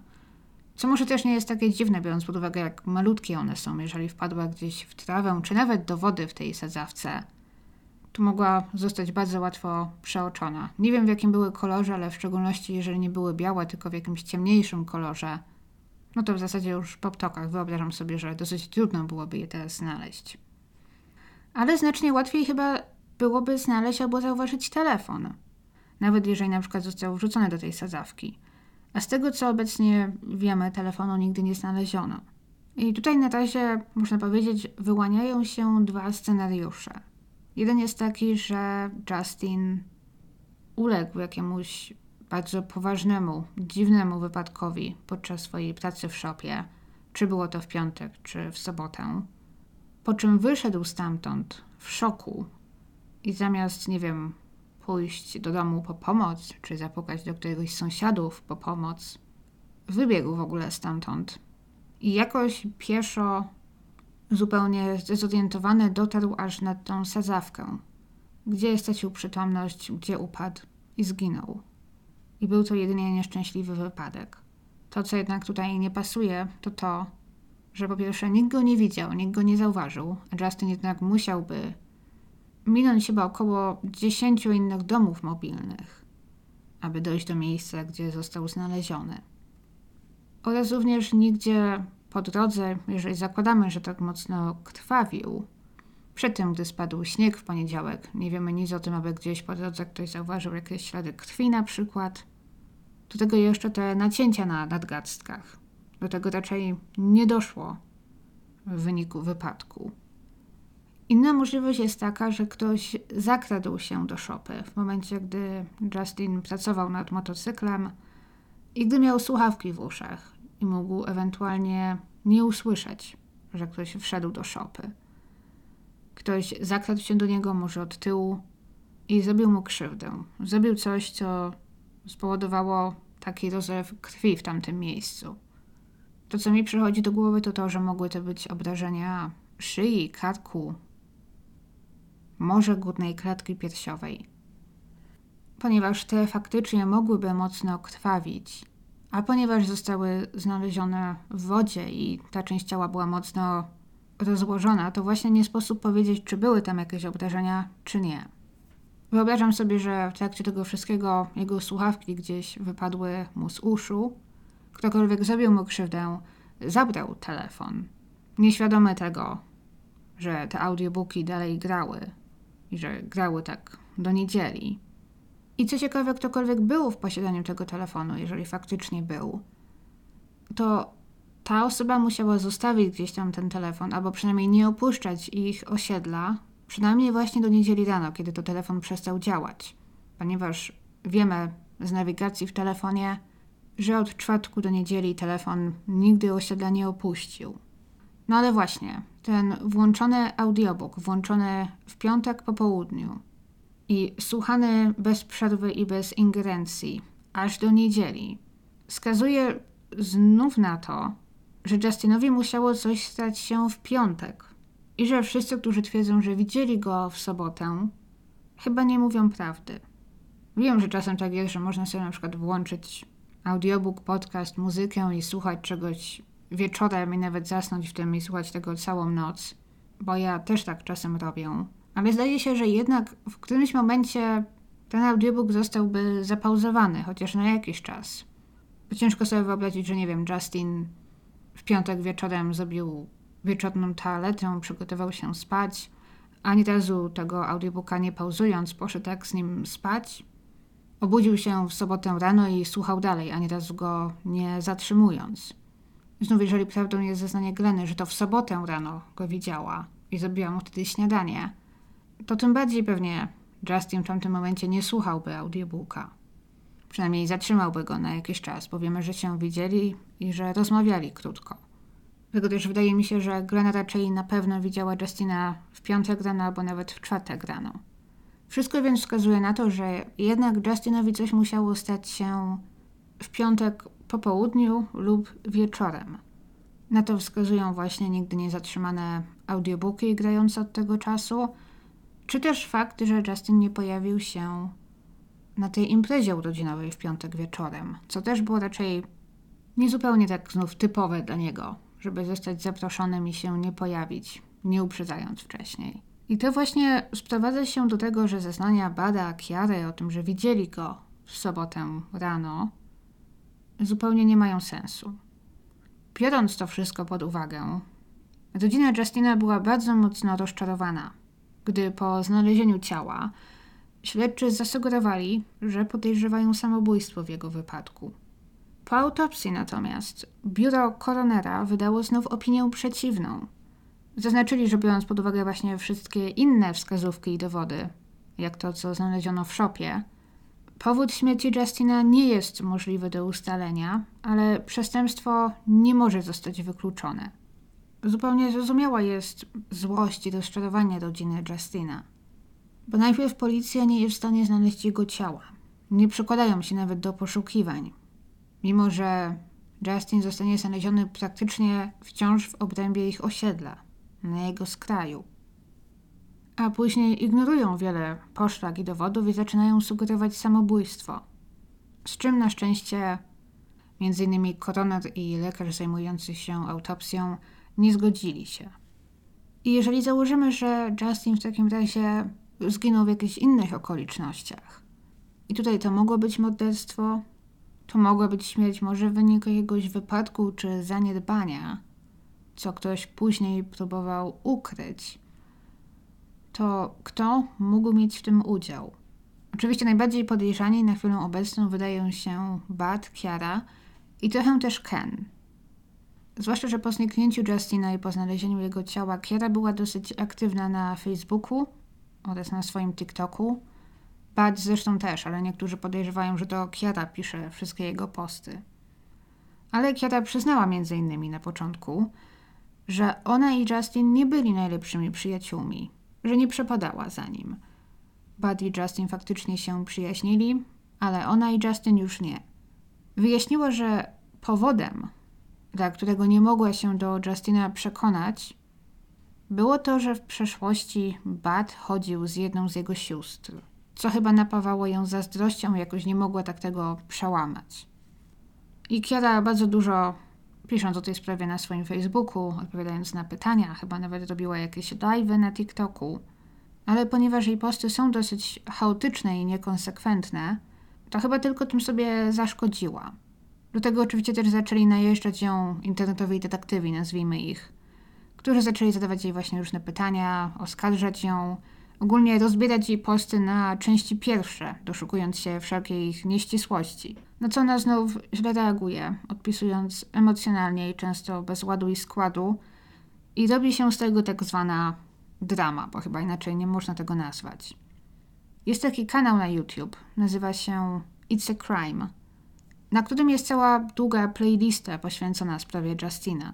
Co może też nie jest takie dziwne, biorąc pod uwagę, jak malutkie one są, jeżeli wpadła gdzieś w trawę, czy nawet do wody w tej sadzawce – tu mogła zostać bardzo łatwo przeoczona. Nie wiem w jakim były kolorze, ale w szczególności jeżeli nie były białe, tylko w jakimś ciemniejszym kolorze, no to w zasadzie już po ptokach wyobrażam sobie, że dosyć trudno byłoby je teraz znaleźć. Ale znacznie łatwiej chyba byłoby znaleźć albo zauważyć telefon. Nawet jeżeli na przykład został wrzucony do tej sadzawki. A z tego co obecnie wiemy, telefonu nigdy nie znaleziono. I tutaj na razie, można powiedzieć, wyłaniają się dwa scenariusze. Jeden jest taki, że Justin uległ jakiemuś bardzo poważnemu, dziwnemu wypadkowi podczas swojej pracy w szopie, czy było to w piątek, czy w sobotę, po czym wyszedł stamtąd w szoku i zamiast, nie wiem, pójść do domu po pomoc, czy zapukać do któregoś z sąsiadów po pomoc, wybiegł w ogóle stamtąd. I jakoś pieszo Zupełnie zdezorientowany dotarł aż nad tą sadzawkę, gdzie stracił przytomność, gdzie upadł i zginął. I był to jedynie nieszczęśliwy wypadek. To, co jednak tutaj nie pasuje, to to, że po pierwsze nikt go nie widział, nikt go nie zauważył, a Justin jednak musiałby minąć chyba około 10 innych domów mobilnych, aby dojść do miejsca, gdzie został znaleziony. Oraz również nigdzie po drodze, jeżeli zakładamy, że tak mocno krwawił, przed tym, gdy spadł śnieg w poniedziałek, nie wiemy nic o tym, aby gdzieś po drodze ktoś zauważył jakieś ślady krwi na przykład. Do tego jeszcze te nacięcia na nadgarstkach. Do tego raczej nie doszło w wyniku wypadku. Inna możliwość jest taka, że ktoś zakradł się do szopy w momencie, gdy Justin pracował nad motocyklem i gdy miał słuchawki w uszach i mógł ewentualnie nie usłyszeć, że ktoś wszedł do szopy. Ktoś zakradł się do niego może od tyłu i zrobił mu krzywdę. Zrobił coś, co spowodowało taki rozlew krwi w tamtym miejscu. To, co mi przychodzi do głowy, to to, że mogły to być obrażenia szyi, karku, może górnej klatki piersiowej. Ponieważ te faktycznie mogłyby mocno krwawić, a ponieważ zostały znalezione w wodzie i ta część ciała była mocno rozłożona, to właśnie nie sposób powiedzieć, czy były tam jakieś obrażenia, czy nie. Wyobrażam sobie, że w trakcie tego wszystkiego jego słuchawki gdzieś wypadły mu z uszu. Ktokolwiek zrobił mu krzywdę, zabrał telefon, nieświadomy tego, że te audiobooki dalej grały i że grały tak do niedzieli. I co ciekawe, ktokolwiek był w posiadaniu tego telefonu, jeżeli faktycznie był, to ta osoba musiała zostawić gdzieś tam ten telefon, albo przynajmniej nie opuszczać ich osiedla, przynajmniej właśnie do niedzieli rano, kiedy to telefon przestał działać. Ponieważ wiemy z nawigacji w telefonie, że od czwartku do niedzieli telefon nigdy osiedla nie opuścił. No ale właśnie, ten włączony audiobook, włączony w piątek po południu i słuchany bez przerwy i bez ingerencji, aż do niedzieli, wskazuje znów na to, że Justinowi musiało coś stać się w piątek i że wszyscy, którzy twierdzą, że widzieli go w sobotę, chyba nie mówią prawdy. Wiem, że czasem tak jest, że można sobie na przykład włączyć audiobook, podcast, muzykę i słuchać czegoś wieczorem i nawet zasnąć w tym i słuchać tego całą noc, bo ja też tak czasem robię. Ale zdaje się, że jednak w którymś momencie ten audiobook zostałby zapauzowany, chociaż na jakiś czas. Bo ciężko sobie wyobrazić, że nie wiem, Justin w piątek wieczorem zrobił wieczorną toaletę, przygotował się spać, ani razu tego audiobooka nie pauzując, poszedł tak z nim spać. Obudził się w sobotę rano i słuchał dalej, ani razu go nie zatrzymując. Znów, jeżeli prawdą jest zeznanie Gleny, że to w sobotę rano go widziała i zrobiła mu wtedy śniadanie, to tym bardziej pewnie Justin w tamtym momencie nie słuchałby audiobooka. Przynajmniej zatrzymałby go na jakiś czas, bo wiemy, że się widzieli i że rozmawiali krótko. Dlatego też wydaje mi się, że Glena raczej na pewno widziała Justina w piątek rano albo nawet w czwartek rano. Wszystko więc wskazuje na to, że jednak Justinowi coś musiało stać się w piątek po południu lub wieczorem. Na to wskazują właśnie nigdy nie zatrzymane audiobooki grające od tego czasu, czy też fakt, że Justin nie pojawił się na tej imprezie urodzinowej w piątek wieczorem, co też było raczej niezupełnie tak znów typowe dla niego, żeby zostać zaproszonym i się nie pojawić, nie uprzedzając wcześniej. I to właśnie sprowadza się do tego, że zeznania Bada Kiary o tym, że widzieli go w sobotę rano, zupełnie nie mają sensu. Biorąc to wszystko pod uwagę, rodzina Justina była bardzo mocno rozczarowana, gdy po znalezieniu ciała Śledczy zasugerowali, że podejrzewają samobójstwo w jego wypadku. Po autopsji natomiast biuro koronera wydało znów opinię przeciwną. Zaznaczyli, że biorąc pod uwagę właśnie wszystkie inne wskazówki i dowody, jak to, co znaleziono w szopie, powód śmierci Justina nie jest możliwy do ustalenia, ale przestępstwo nie może zostać wykluczone. Zupełnie zrozumiała jest złość i rozczarowanie rodziny Justina – bo najpierw policja nie jest w stanie znaleźć jego ciała. Nie przykładają się nawet do poszukiwań. Mimo, że Justin zostanie znaleziony praktycznie wciąż w obrębie ich osiedla, na jego skraju. A później ignorują wiele poszlak i dowodów i zaczynają sugerować samobójstwo. Z czym na szczęście innymi koroner i lekarz zajmujący się autopsją nie zgodzili się. I jeżeli założymy, że Justin w takim razie zginął w jakichś innych okolicznościach, i tutaj to mogło być morderstwo, to mogła być śmierć może w wyniku jakiegoś wypadku czy zaniedbania, co ktoś później próbował ukryć, to kto mógł mieć w tym udział? Oczywiście najbardziej podejrzani na chwilę obecną wydają się Bart, Kiara i trochę też Ken. Zwłaszcza, że po zniknięciu Justina i po znalezieniu jego ciała, Kiara była dosyć aktywna na Facebooku oraz na swoim TikToku. Bart zresztą też, ale niektórzy podejrzewają, że to Kiara pisze wszystkie jego posty. Ale Kiara przyznała między innymi na początku, że ona i Justin nie byli najlepszymi przyjaciółmi, że nie przepadała za nim. Bud i Justin faktycznie się przyjaźnili, ale ona i Justin już nie. Wyjaśniła, że powodem, dla którego nie mogła się do Justina przekonać, było to, że w przeszłości Bud chodził z jedną z jego sióstr, co chyba napawało ją zazdrością, jakoś nie mogła tak tego przełamać. I Kiara bardzo dużo pisząc o tej sprawie na swoim Facebooku, odpowiadając na pytania, chyba nawet robiła jakieś live'y na TikToku. Ale ponieważ jej posty są dosyć chaotyczne i niekonsekwentne, to chyba tylko tym sobie zaszkodziła. Do tego oczywiście też zaczęli najeżdżać ją internetowi detektywi, nazwijmy ich, którzy zaczęli zadawać jej właśnie różne pytania, oskarżać ją, ogólnie rozbierać jej posty na części pierwsze, doszukując się wszelkiej ich nieścisłości. Na co ona znów źle reaguje, odpisując emocjonalnie i często bez ładu i składu, i robi się z tego tak zwana drama, bo chyba inaczej nie można tego nazwać. Jest taki kanał na YouTube, nazywa się It's a Crime, na którym jest cała długa playlista poświęcona sprawie Justina.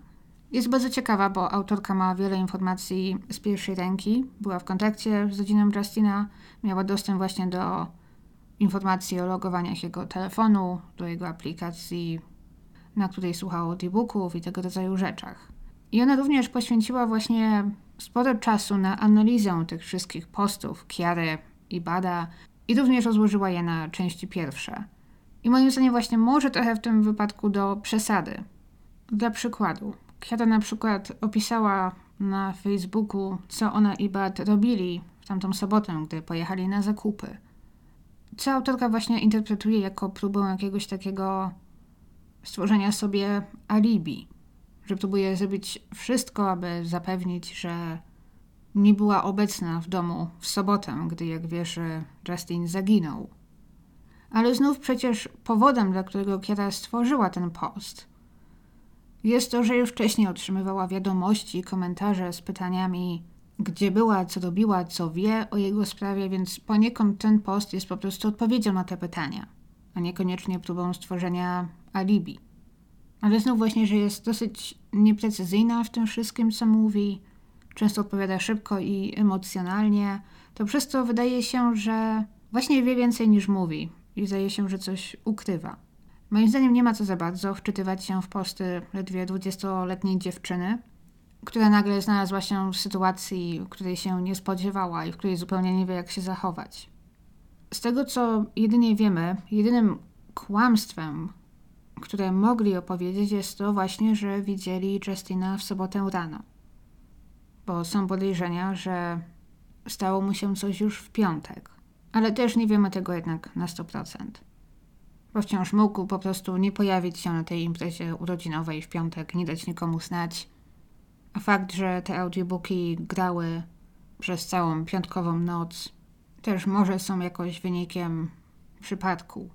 Jest bardzo ciekawa, bo autorka ma wiele informacji z pierwszej ręki, była w kontakcie z rodziną Justina, miała dostęp właśnie do informacji o logowaniach jego telefonu, do jego aplikacji, na której słuchał audiobooków i tego rodzaju rzeczach. I ona również poświęciła właśnie sporo czasu na analizę tych wszystkich postów Kiary i Bada i również rozłożyła je na części pierwsze. I moim zdaniem właśnie może trochę w tym wypadku do przesady. Dla przykładu, Kiara na przykład opisała na Facebooku, co ona i Bad robili w tamtą sobotę, gdy pojechali na zakupy. Co autorka właśnie interpretuje jako próbę jakiegoś takiego stworzenia sobie alibi, że próbuje zrobić wszystko, aby zapewnić, że nie była obecna w domu w sobotę, gdy, jak wiesz, Justin zaginął. Ale znów przecież powodem, dla którego Kiera stworzyła ten post, jest to, że już wcześniej otrzymywała wiadomości i komentarze z pytaniami, gdzie była, co robiła, co wie o jego sprawie, więc poniekąd ten post jest po prostu odpowiedzią na te pytania, a niekoniecznie próbą stworzenia alibi. Ale znów właśnie, że jest dosyć nieprecyzyjna w tym wszystkim, co mówi, często odpowiada szybko i emocjonalnie, to przez to wydaje się, że właśnie wie więcej niż mówi i zdaje się, że coś ukrywa. Moim zdaniem nie ma co za bardzo wczytywać się w posty ledwie 20-letniej dziewczyny, która nagle znalazła się w sytuacji, której się nie spodziewała i w której zupełnie nie wie, jak się zachować. Z tego, co jedynie wiemy, jedynym kłamstwem, które mogli opowiedzieć, jest to właśnie, że widzieli Justina w sobotę rano. Bo są podejrzenia, że stało mu się coś już w piątek. Ale też nie wiemy tego jednak na 100%. Bo wciąż mógł po prostu nie pojawić się na tej imprezie urodzinowej w piątek, nie dać nikomu znać. A fakt, że te audiobooki grały przez całą piątkową noc, też może są jakoś wynikiem przypadku.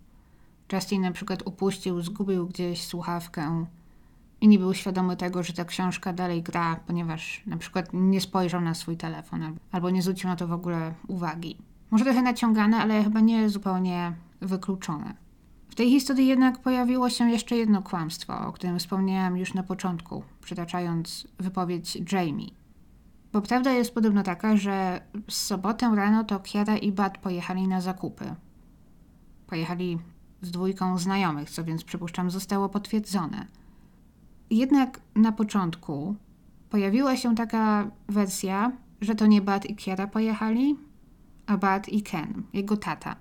Justin na przykład upuścił, zgubił gdzieś słuchawkę i nie był świadomy tego, że ta książka dalej gra, ponieważ na przykład nie spojrzał na swój telefon albo nie zwrócił na to w ogóle uwagi. Może trochę naciągane, ale chyba nie zupełnie wykluczone. W tej historii jednak pojawiło się jeszcze jedno kłamstwo, o którym wspomniałam już na początku, przytaczając wypowiedź Jamie. Bo prawda jest podobno taka, że w sobotę rano to Kiara i Bad pojechali na zakupy. Pojechali z dwójką znajomych, co więc przypuszczam zostało potwierdzone. Jednak na początku pojawiła się taka wersja, że to nie Bad i Kiara pojechali, a Bad i Ken, jego tata.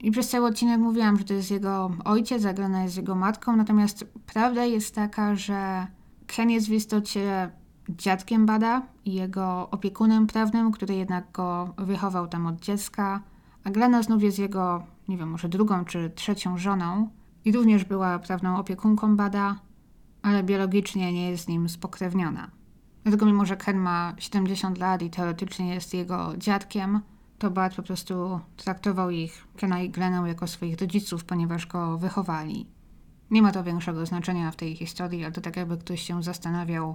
I przez cały odcinek mówiłam, że to jest jego ojciec, zagrana jest jego matką, natomiast prawda jest taka, że Ken jest w istocie dziadkiem Bada i jego opiekunem prawnym, który jednak go wychował tam od dziecka, a Glena znów jest jego, nie wiem, może drugą czy trzecią żoną i również była prawną opiekunką Bada, ale biologicznie nie jest z nim spokrewniona. Dlatego mimo, że Ken ma 70 lat i teoretycznie jest jego dziadkiem, to Bad po prostu traktował ich, Kena i Glenę, jako swoich rodziców, ponieważ go wychowali. Nie ma to większego znaczenia w tej historii, ale to tak jakby ktoś się zastanawiał,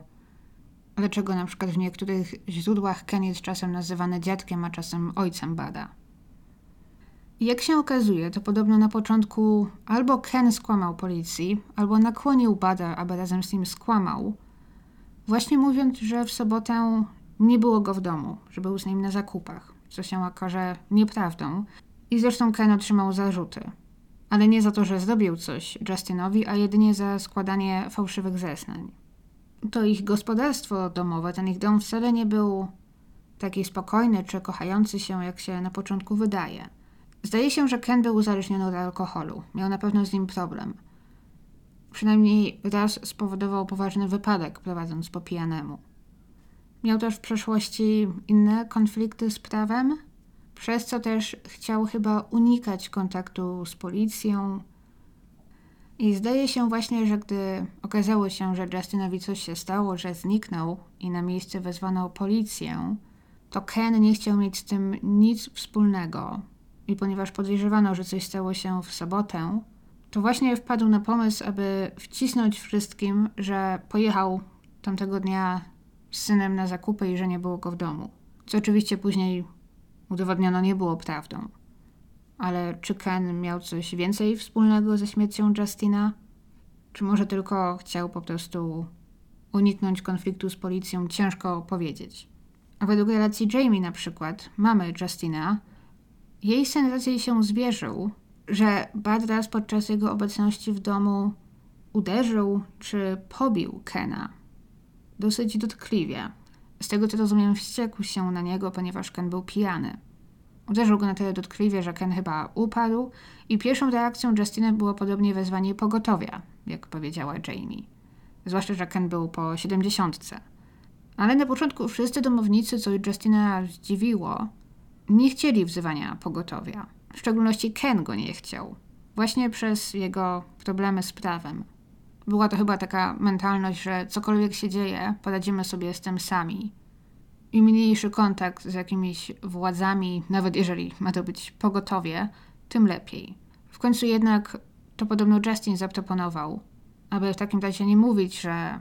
dlaczego na przykład w niektórych źródłach Ken jest czasem nazywany dziadkiem, a czasem ojcem Bada. Jak się okazuje, to podobno na początku albo Ken skłamał policji, albo nakłonił Bada, aby razem z nim skłamał, właśnie mówiąc, że w sobotę nie było go w domu, że był z nim na zakupach, co się okaże nieprawdą. I zresztą Ken otrzymał zarzuty. Ale nie za to, że zrobił coś Justinowi, a jedynie za składanie fałszywych zeznań. To ich gospodarstwo domowe, ten ich dom wcale nie był taki spokojny czy kochający się, jak się na początku wydaje. Zdaje się, że Ken był uzależniony od alkoholu. Miał na pewno z nim problem. Przynajmniej raz spowodował poważny wypadek, prowadząc po pijanemu. Miał też w przeszłości inne konflikty z prawem, przez co też chciał chyba unikać kontaktu z policją. I zdaje się właśnie, że gdy okazało się, że Justinowi coś się stało, że zniknął i na miejsce wezwano policję, to Ken nie chciał mieć z tym nic wspólnego. I ponieważ podejrzewano, że coś stało się w sobotę, to właśnie wpadł na pomysł, aby wcisnąć wszystkim, że pojechał tamtego dnia z synem na zakupy i że nie było go w domu. Co oczywiście później udowodniono nie było prawdą. Ale czy Ken miał coś więcej wspólnego ze śmiercią Justina? Czy może tylko chciał po prostu uniknąć konfliktu z policją? Ciężko powiedzieć. A według relacji Jamie na przykład, mamy Justina, jej syn raczej się zwierzył, że Bad raz podczas jego obecności w domu uderzył czy pobił Kena. Dosyć dotkliwie. Z tego co rozumiem, wściekł się na niego, ponieważ Ken był pijany. Uderzył go na tyle dotkliwie, że Ken chyba upadł i pierwszą reakcją Justina było podobnie wezwanie pogotowia, jak powiedziała Jamie. Zwłaszcza, że Ken był po siedemdziesiątce. Ale na początku wszyscy domownicy, co Justina zdziwiło, nie chcieli wzywania pogotowia. W szczególności Ken go nie chciał. Właśnie przez jego problemy z prawem. Była to chyba taka mentalność, że cokolwiek się dzieje, poradzimy sobie z tym sami. I mniejszy kontakt z jakimiś władzami, nawet jeżeli ma to być pogotowie, tym lepiej. W końcu jednak to podobno Justin zaproponował, aby w takim razie nie mówić, że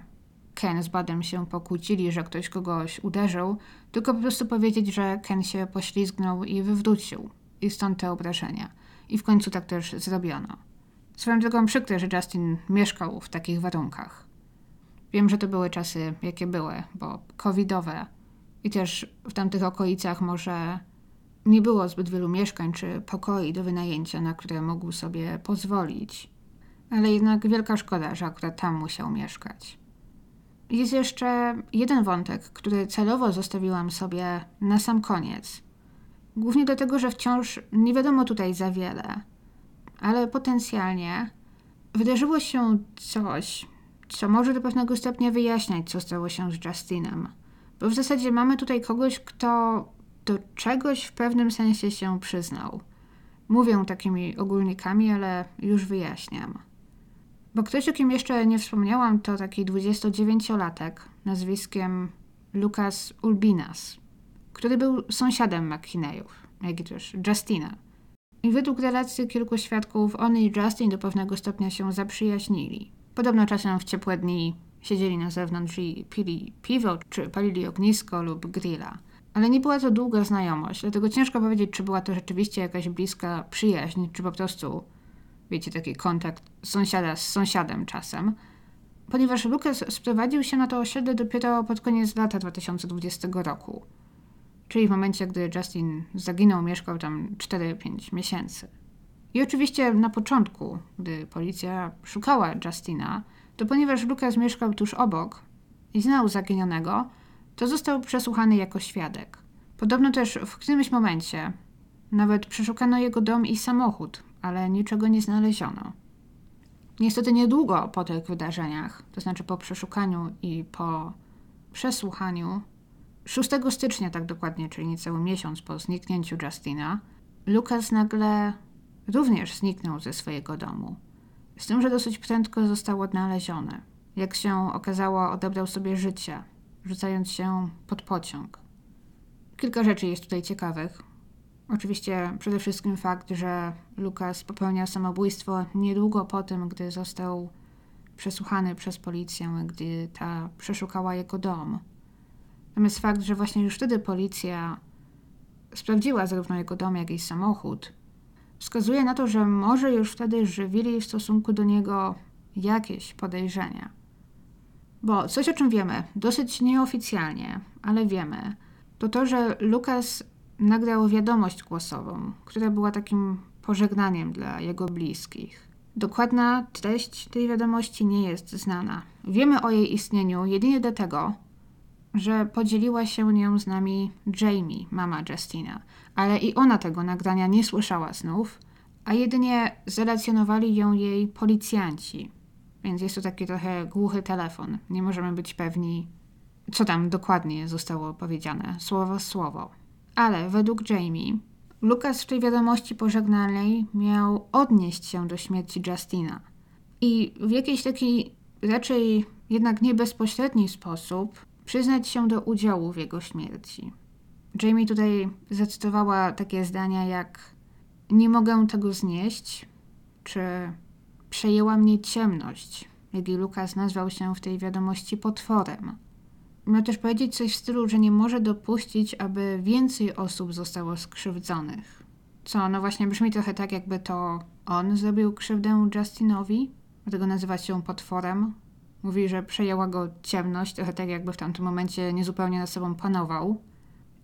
Ken z Badem się pokłócili, że ktoś kogoś uderzył, tylko po prostu powiedzieć, że Ken się poślizgnął i wywrócił. I stąd te obrażenia. I w końcu tak też zrobiono. Swoją drogą przykre, że Justin mieszkał w takich warunkach. Wiem, że to były czasy, jakie były, bo covidowe i też w tamtych okolicach może nie było zbyt wielu mieszkań czy pokoi do wynajęcia, na które mógł sobie pozwolić. Ale jednak wielka szkoda, że akurat tam musiał mieszkać. Jest jeszcze jeden wątek, który celowo zostawiłam sobie na sam koniec. Głównie dlatego, że wciąż nie wiadomo tutaj za wiele, ale potencjalnie wydarzyło się coś, co może do pewnego stopnia wyjaśniać, co stało się z Justinem. Bo w zasadzie mamy tutaj kogoś, kto do czegoś w pewnym sensie się przyznał. Mówię takimi ogólnikami, ale już wyjaśniam. Bo ktoś, o kim jeszcze nie wspomniałam, to taki 29-latek nazwiskiem Lucas Ulbinas, który był sąsiadem McKinneyów, jak i też Justina. I według relacji kilku świadków, on i Justin do pewnego stopnia się zaprzyjaźnili. Podobno czasem w ciepłe dni siedzieli na zewnątrz i pili piwo, czy palili ognisko lub grilla. Ale nie była to długa znajomość, dlatego ciężko powiedzieć, czy była to rzeczywiście jakaś bliska przyjaźń, czy po prostu wiecie, taki kontakt sąsiada z sąsiadem czasem, ponieważ Lucas sprowadził się na to osiedle dopiero pod koniec lata 2020 roku, czyli w momencie, gdy Justin zaginął, mieszkał tam 4-5 miesięcy. I oczywiście na początku, gdy policja szukała Justina, to ponieważ Lucas mieszkał tuż obok i znał zaginionego, to został przesłuchany jako świadek. Podobno też w którymś momencie nawet przeszukano jego dom i samochód, ale niczego nie znaleziono. Niestety niedługo po tych wydarzeniach, to znaczy po przeszukaniu i po przesłuchaniu, 6 stycznia tak dokładnie, czyli niecały miesiąc po zniknięciu Justina, Lucas nagle również zniknął ze swojego domu. Z tym, że dosyć prędko został odnaleziony. Jak się okazało, odebrał sobie życie, rzucając się pod pociąg. Kilka rzeczy jest tutaj ciekawych. Oczywiście przede wszystkim fakt, że Lukas popełniał samobójstwo niedługo po tym, gdy został przesłuchany przez policję, gdy ta przeszukała jego dom. Natomiast fakt, że właśnie już wtedy policja sprawdziła zarówno jego dom, jak i samochód, wskazuje na to, że może już wtedy żywili w stosunku do niego jakieś podejrzenia. Bo coś o czym wiemy, dosyć nieoficjalnie, ale wiemy, to to, że Lukas nagrał wiadomość głosową, która była takim pożegnaniem dla jego bliskich. Dokładna treść tej wiadomości nie jest znana. Wiemy o jej istnieniu jedynie dlatego, że podzieliła się nią z nami Jamie, mama Justina, ale i ona tego nagrania nie słyszała znów, a jedynie zrelacjonowali ją jej policjanci. Więc jest to taki trochę głuchy telefon. Nie możemy być pewni, co tam dokładnie zostało powiedziane, słowo słowo. Ale według Jamie, Lucas w tej wiadomości pożegnalnej miał odnieść się do śmierci Justina. I w jakiś taki raczej jednak nie bezpośredni sposób przyznać się do udziału w jego śmierci. Jamie tutaj zacytowała takie zdania jak nie mogę tego znieść, czy przejęła mnie ciemność, jak i Lukas nazwał się w tej wiadomości potworem. Miał też powiedzieć coś w stylu, że nie może dopuścić, aby więcej osób zostało skrzywdzonych. Co, no właśnie brzmi trochę tak, jakby to on zrobił krzywdę Justinowi, dlatego nazywa się potworem. Mówi, że przejęła go ciemność, trochę tak jakby w tamtym momencie niezupełnie nad sobą panował.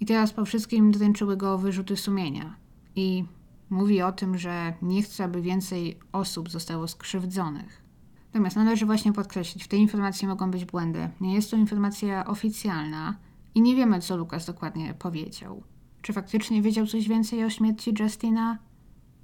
I teraz po wszystkim dręczyły go wyrzuty sumienia. I mówi o tym, że nie chce, aby więcej osób zostało skrzywdzonych. Natomiast należy właśnie podkreślić, w tej informacji mogą być błędy. Nie jest to informacja oficjalna i nie wiemy, co Lukas dokładnie powiedział. Czy faktycznie wiedział coś więcej o śmierci Justina?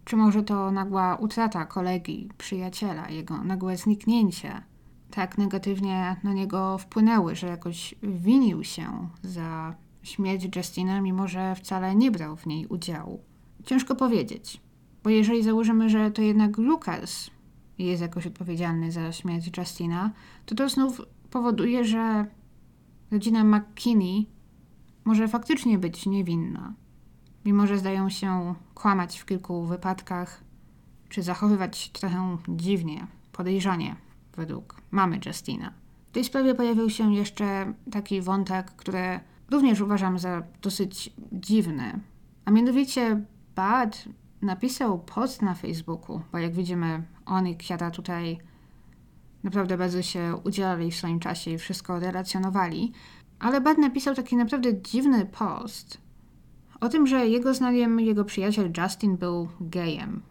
Czy może to nagła utrata kolegi, przyjaciela, jego nagłe zniknięcie tak negatywnie na niego wpłynęły, że jakoś winił się za śmierć Justina, mimo że wcale nie brał w niej udziału? Ciężko powiedzieć, bo jeżeli założymy, że to jednak Lucas jest jakoś odpowiedzialny za śmierć Justina, to to znów powoduje, że rodzina McKinney może faktycznie być niewinna. Mimo, że zdają się kłamać w kilku wypadkach, czy zachowywać trochę dziwnie, podejrzanie, według mamy Justina. W tej sprawie pojawił się jeszcze taki wątek, który również uważam za dosyć dziwny, a mianowicie Bad napisał post na Facebooku, bo jak widzimy, on i Kiara tutaj naprawdę bardzo się udzielali w swoim czasie i wszystko relacjonowali. Ale Bad napisał taki naprawdę dziwny post o tym, że jego zdaniem jego przyjaciel Justin był gejem.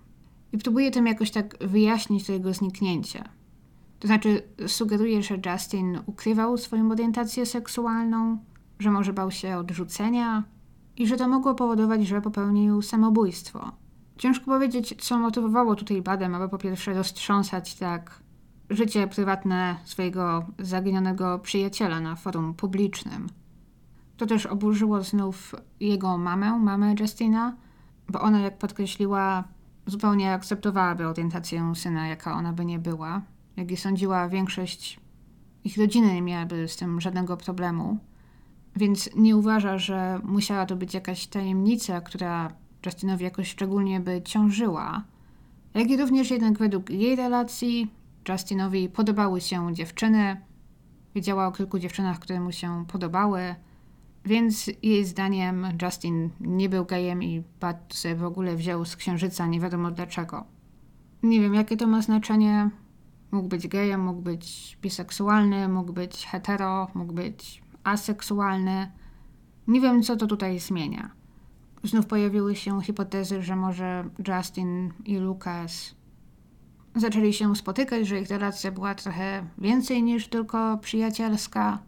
I próbuje tym jakoś tak wyjaśnić to jego zniknięcie. To znaczy, sugeruje, że Justin ukrywał swoją orientację seksualną, że może bał się odrzucenia i że to mogło powodować, że popełnił samobójstwo. Ciężko powiedzieć, co motywowało tutaj Badem, aby po pierwsze roztrząsać tak życie prywatne swojego zaginionego przyjaciela na forum publicznym. To też oburzyło znów jego mamę, mamę Justina, bo ona, jak podkreśliła, zupełnie akceptowałaby orientację syna, jaka ona by nie była. Jak i sądziła, większość ich rodziny nie miałaby z tym żadnego problemu. Więc nie uważa, że musiała to być jakaś tajemnica, która Justinowi jakoś szczególnie by ciążyła. Jak i również jednak według jej relacji Justinowi podobały się dziewczyny. Wiedziała o kilku dziewczynach, które mu się podobały. Więc jej zdaniem Justin nie był gejem i Pat sobie w ogóle wziął z księżyca nie wiadomo dlaczego. Nie wiem, jakie to ma znaczenie. Mógł być gejem, mógł być biseksualny, mógł być hetero, mógł być aseksualny. Nie wiem, co to tutaj zmienia. Znów pojawiły się hipotezy, że może Justin i Lucas zaczęli się spotykać, że ich relacja była trochę więcej niż tylko przyjacielska,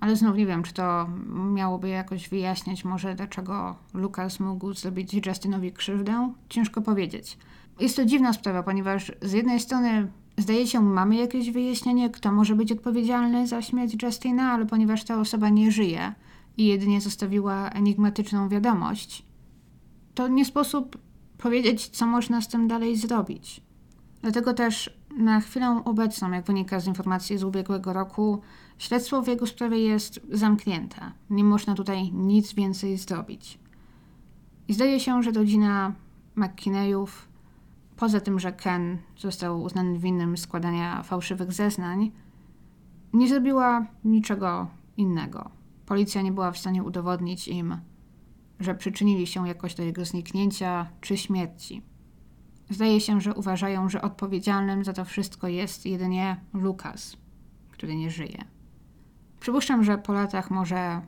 ale znów nie wiem, czy to miałoby jakoś wyjaśniać może, dlaczego Lucas mógł zrobić Justinowi krzywdę. Ciężko powiedzieć. Jest to dziwna sprawa, ponieważ z jednej strony Zdaje się, mamy jakieś wyjaśnienie, kto może być odpowiedzialny za śmierć Justina, ale ponieważ ta osoba nie żyje i jedynie zostawiła enigmatyczną wiadomość, to nie sposób powiedzieć, co można z tym dalej zrobić. Dlatego też na chwilę obecną, jak wynika z informacji z ubiegłego roku, śledztwo w jego sprawie jest zamknięte. Nie można tutaj nic więcej zrobić. I zdaje się, że rodzina McKinneyów, poza tym, że Ken został uznany winnym składania fałszywych zeznań, nie zrobiła niczego innego. Policja nie była w stanie udowodnić im, że przyczynili się jakoś do jego zniknięcia czy śmierci. Zdaje się, że uważają, że odpowiedzialnym za to wszystko jest jedynie Lukas, który nie żyje. Przypuszczam, że po latach może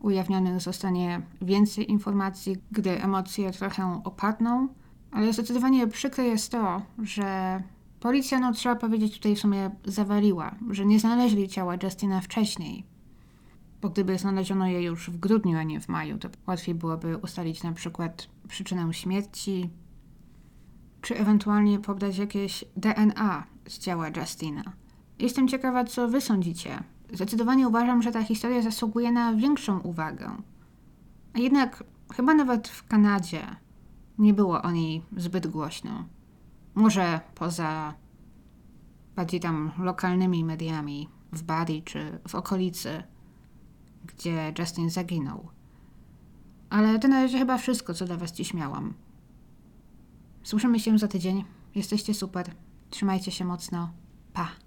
ujawnionych zostanie więcej informacji, gdy emocje trochę opadną, ale zdecydowanie przykre jest to, że policja, no trzeba powiedzieć, tutaj w sumie zawaliła, że nie znaleźli ciała Justina wcześniej. Bo gdyby znaleziono je już w grudniu, a nie w maju, to łatwiej byłoby ustalić na przykład przyczynę śmierci, czy ewentualnie pobrać jakieś DNA z ciała Justina. Jestem ciekawa, co wy sądzicie. Zdecydowanie uważam, że ta historia zasługuje na większą uwagę. A jednak chyba nawet w Kanadzie nie było o niej zbyt głośno. Może poza bardziej tam lokalnymi mediami w Bari czy w okolicy, gdzie Justin zaginął. Ale to na razie chyba wszystko, co dla Was dziś miałam. Słyszymy się za tydzień. Jesteście super. Trzymajcie się mocno. Pa!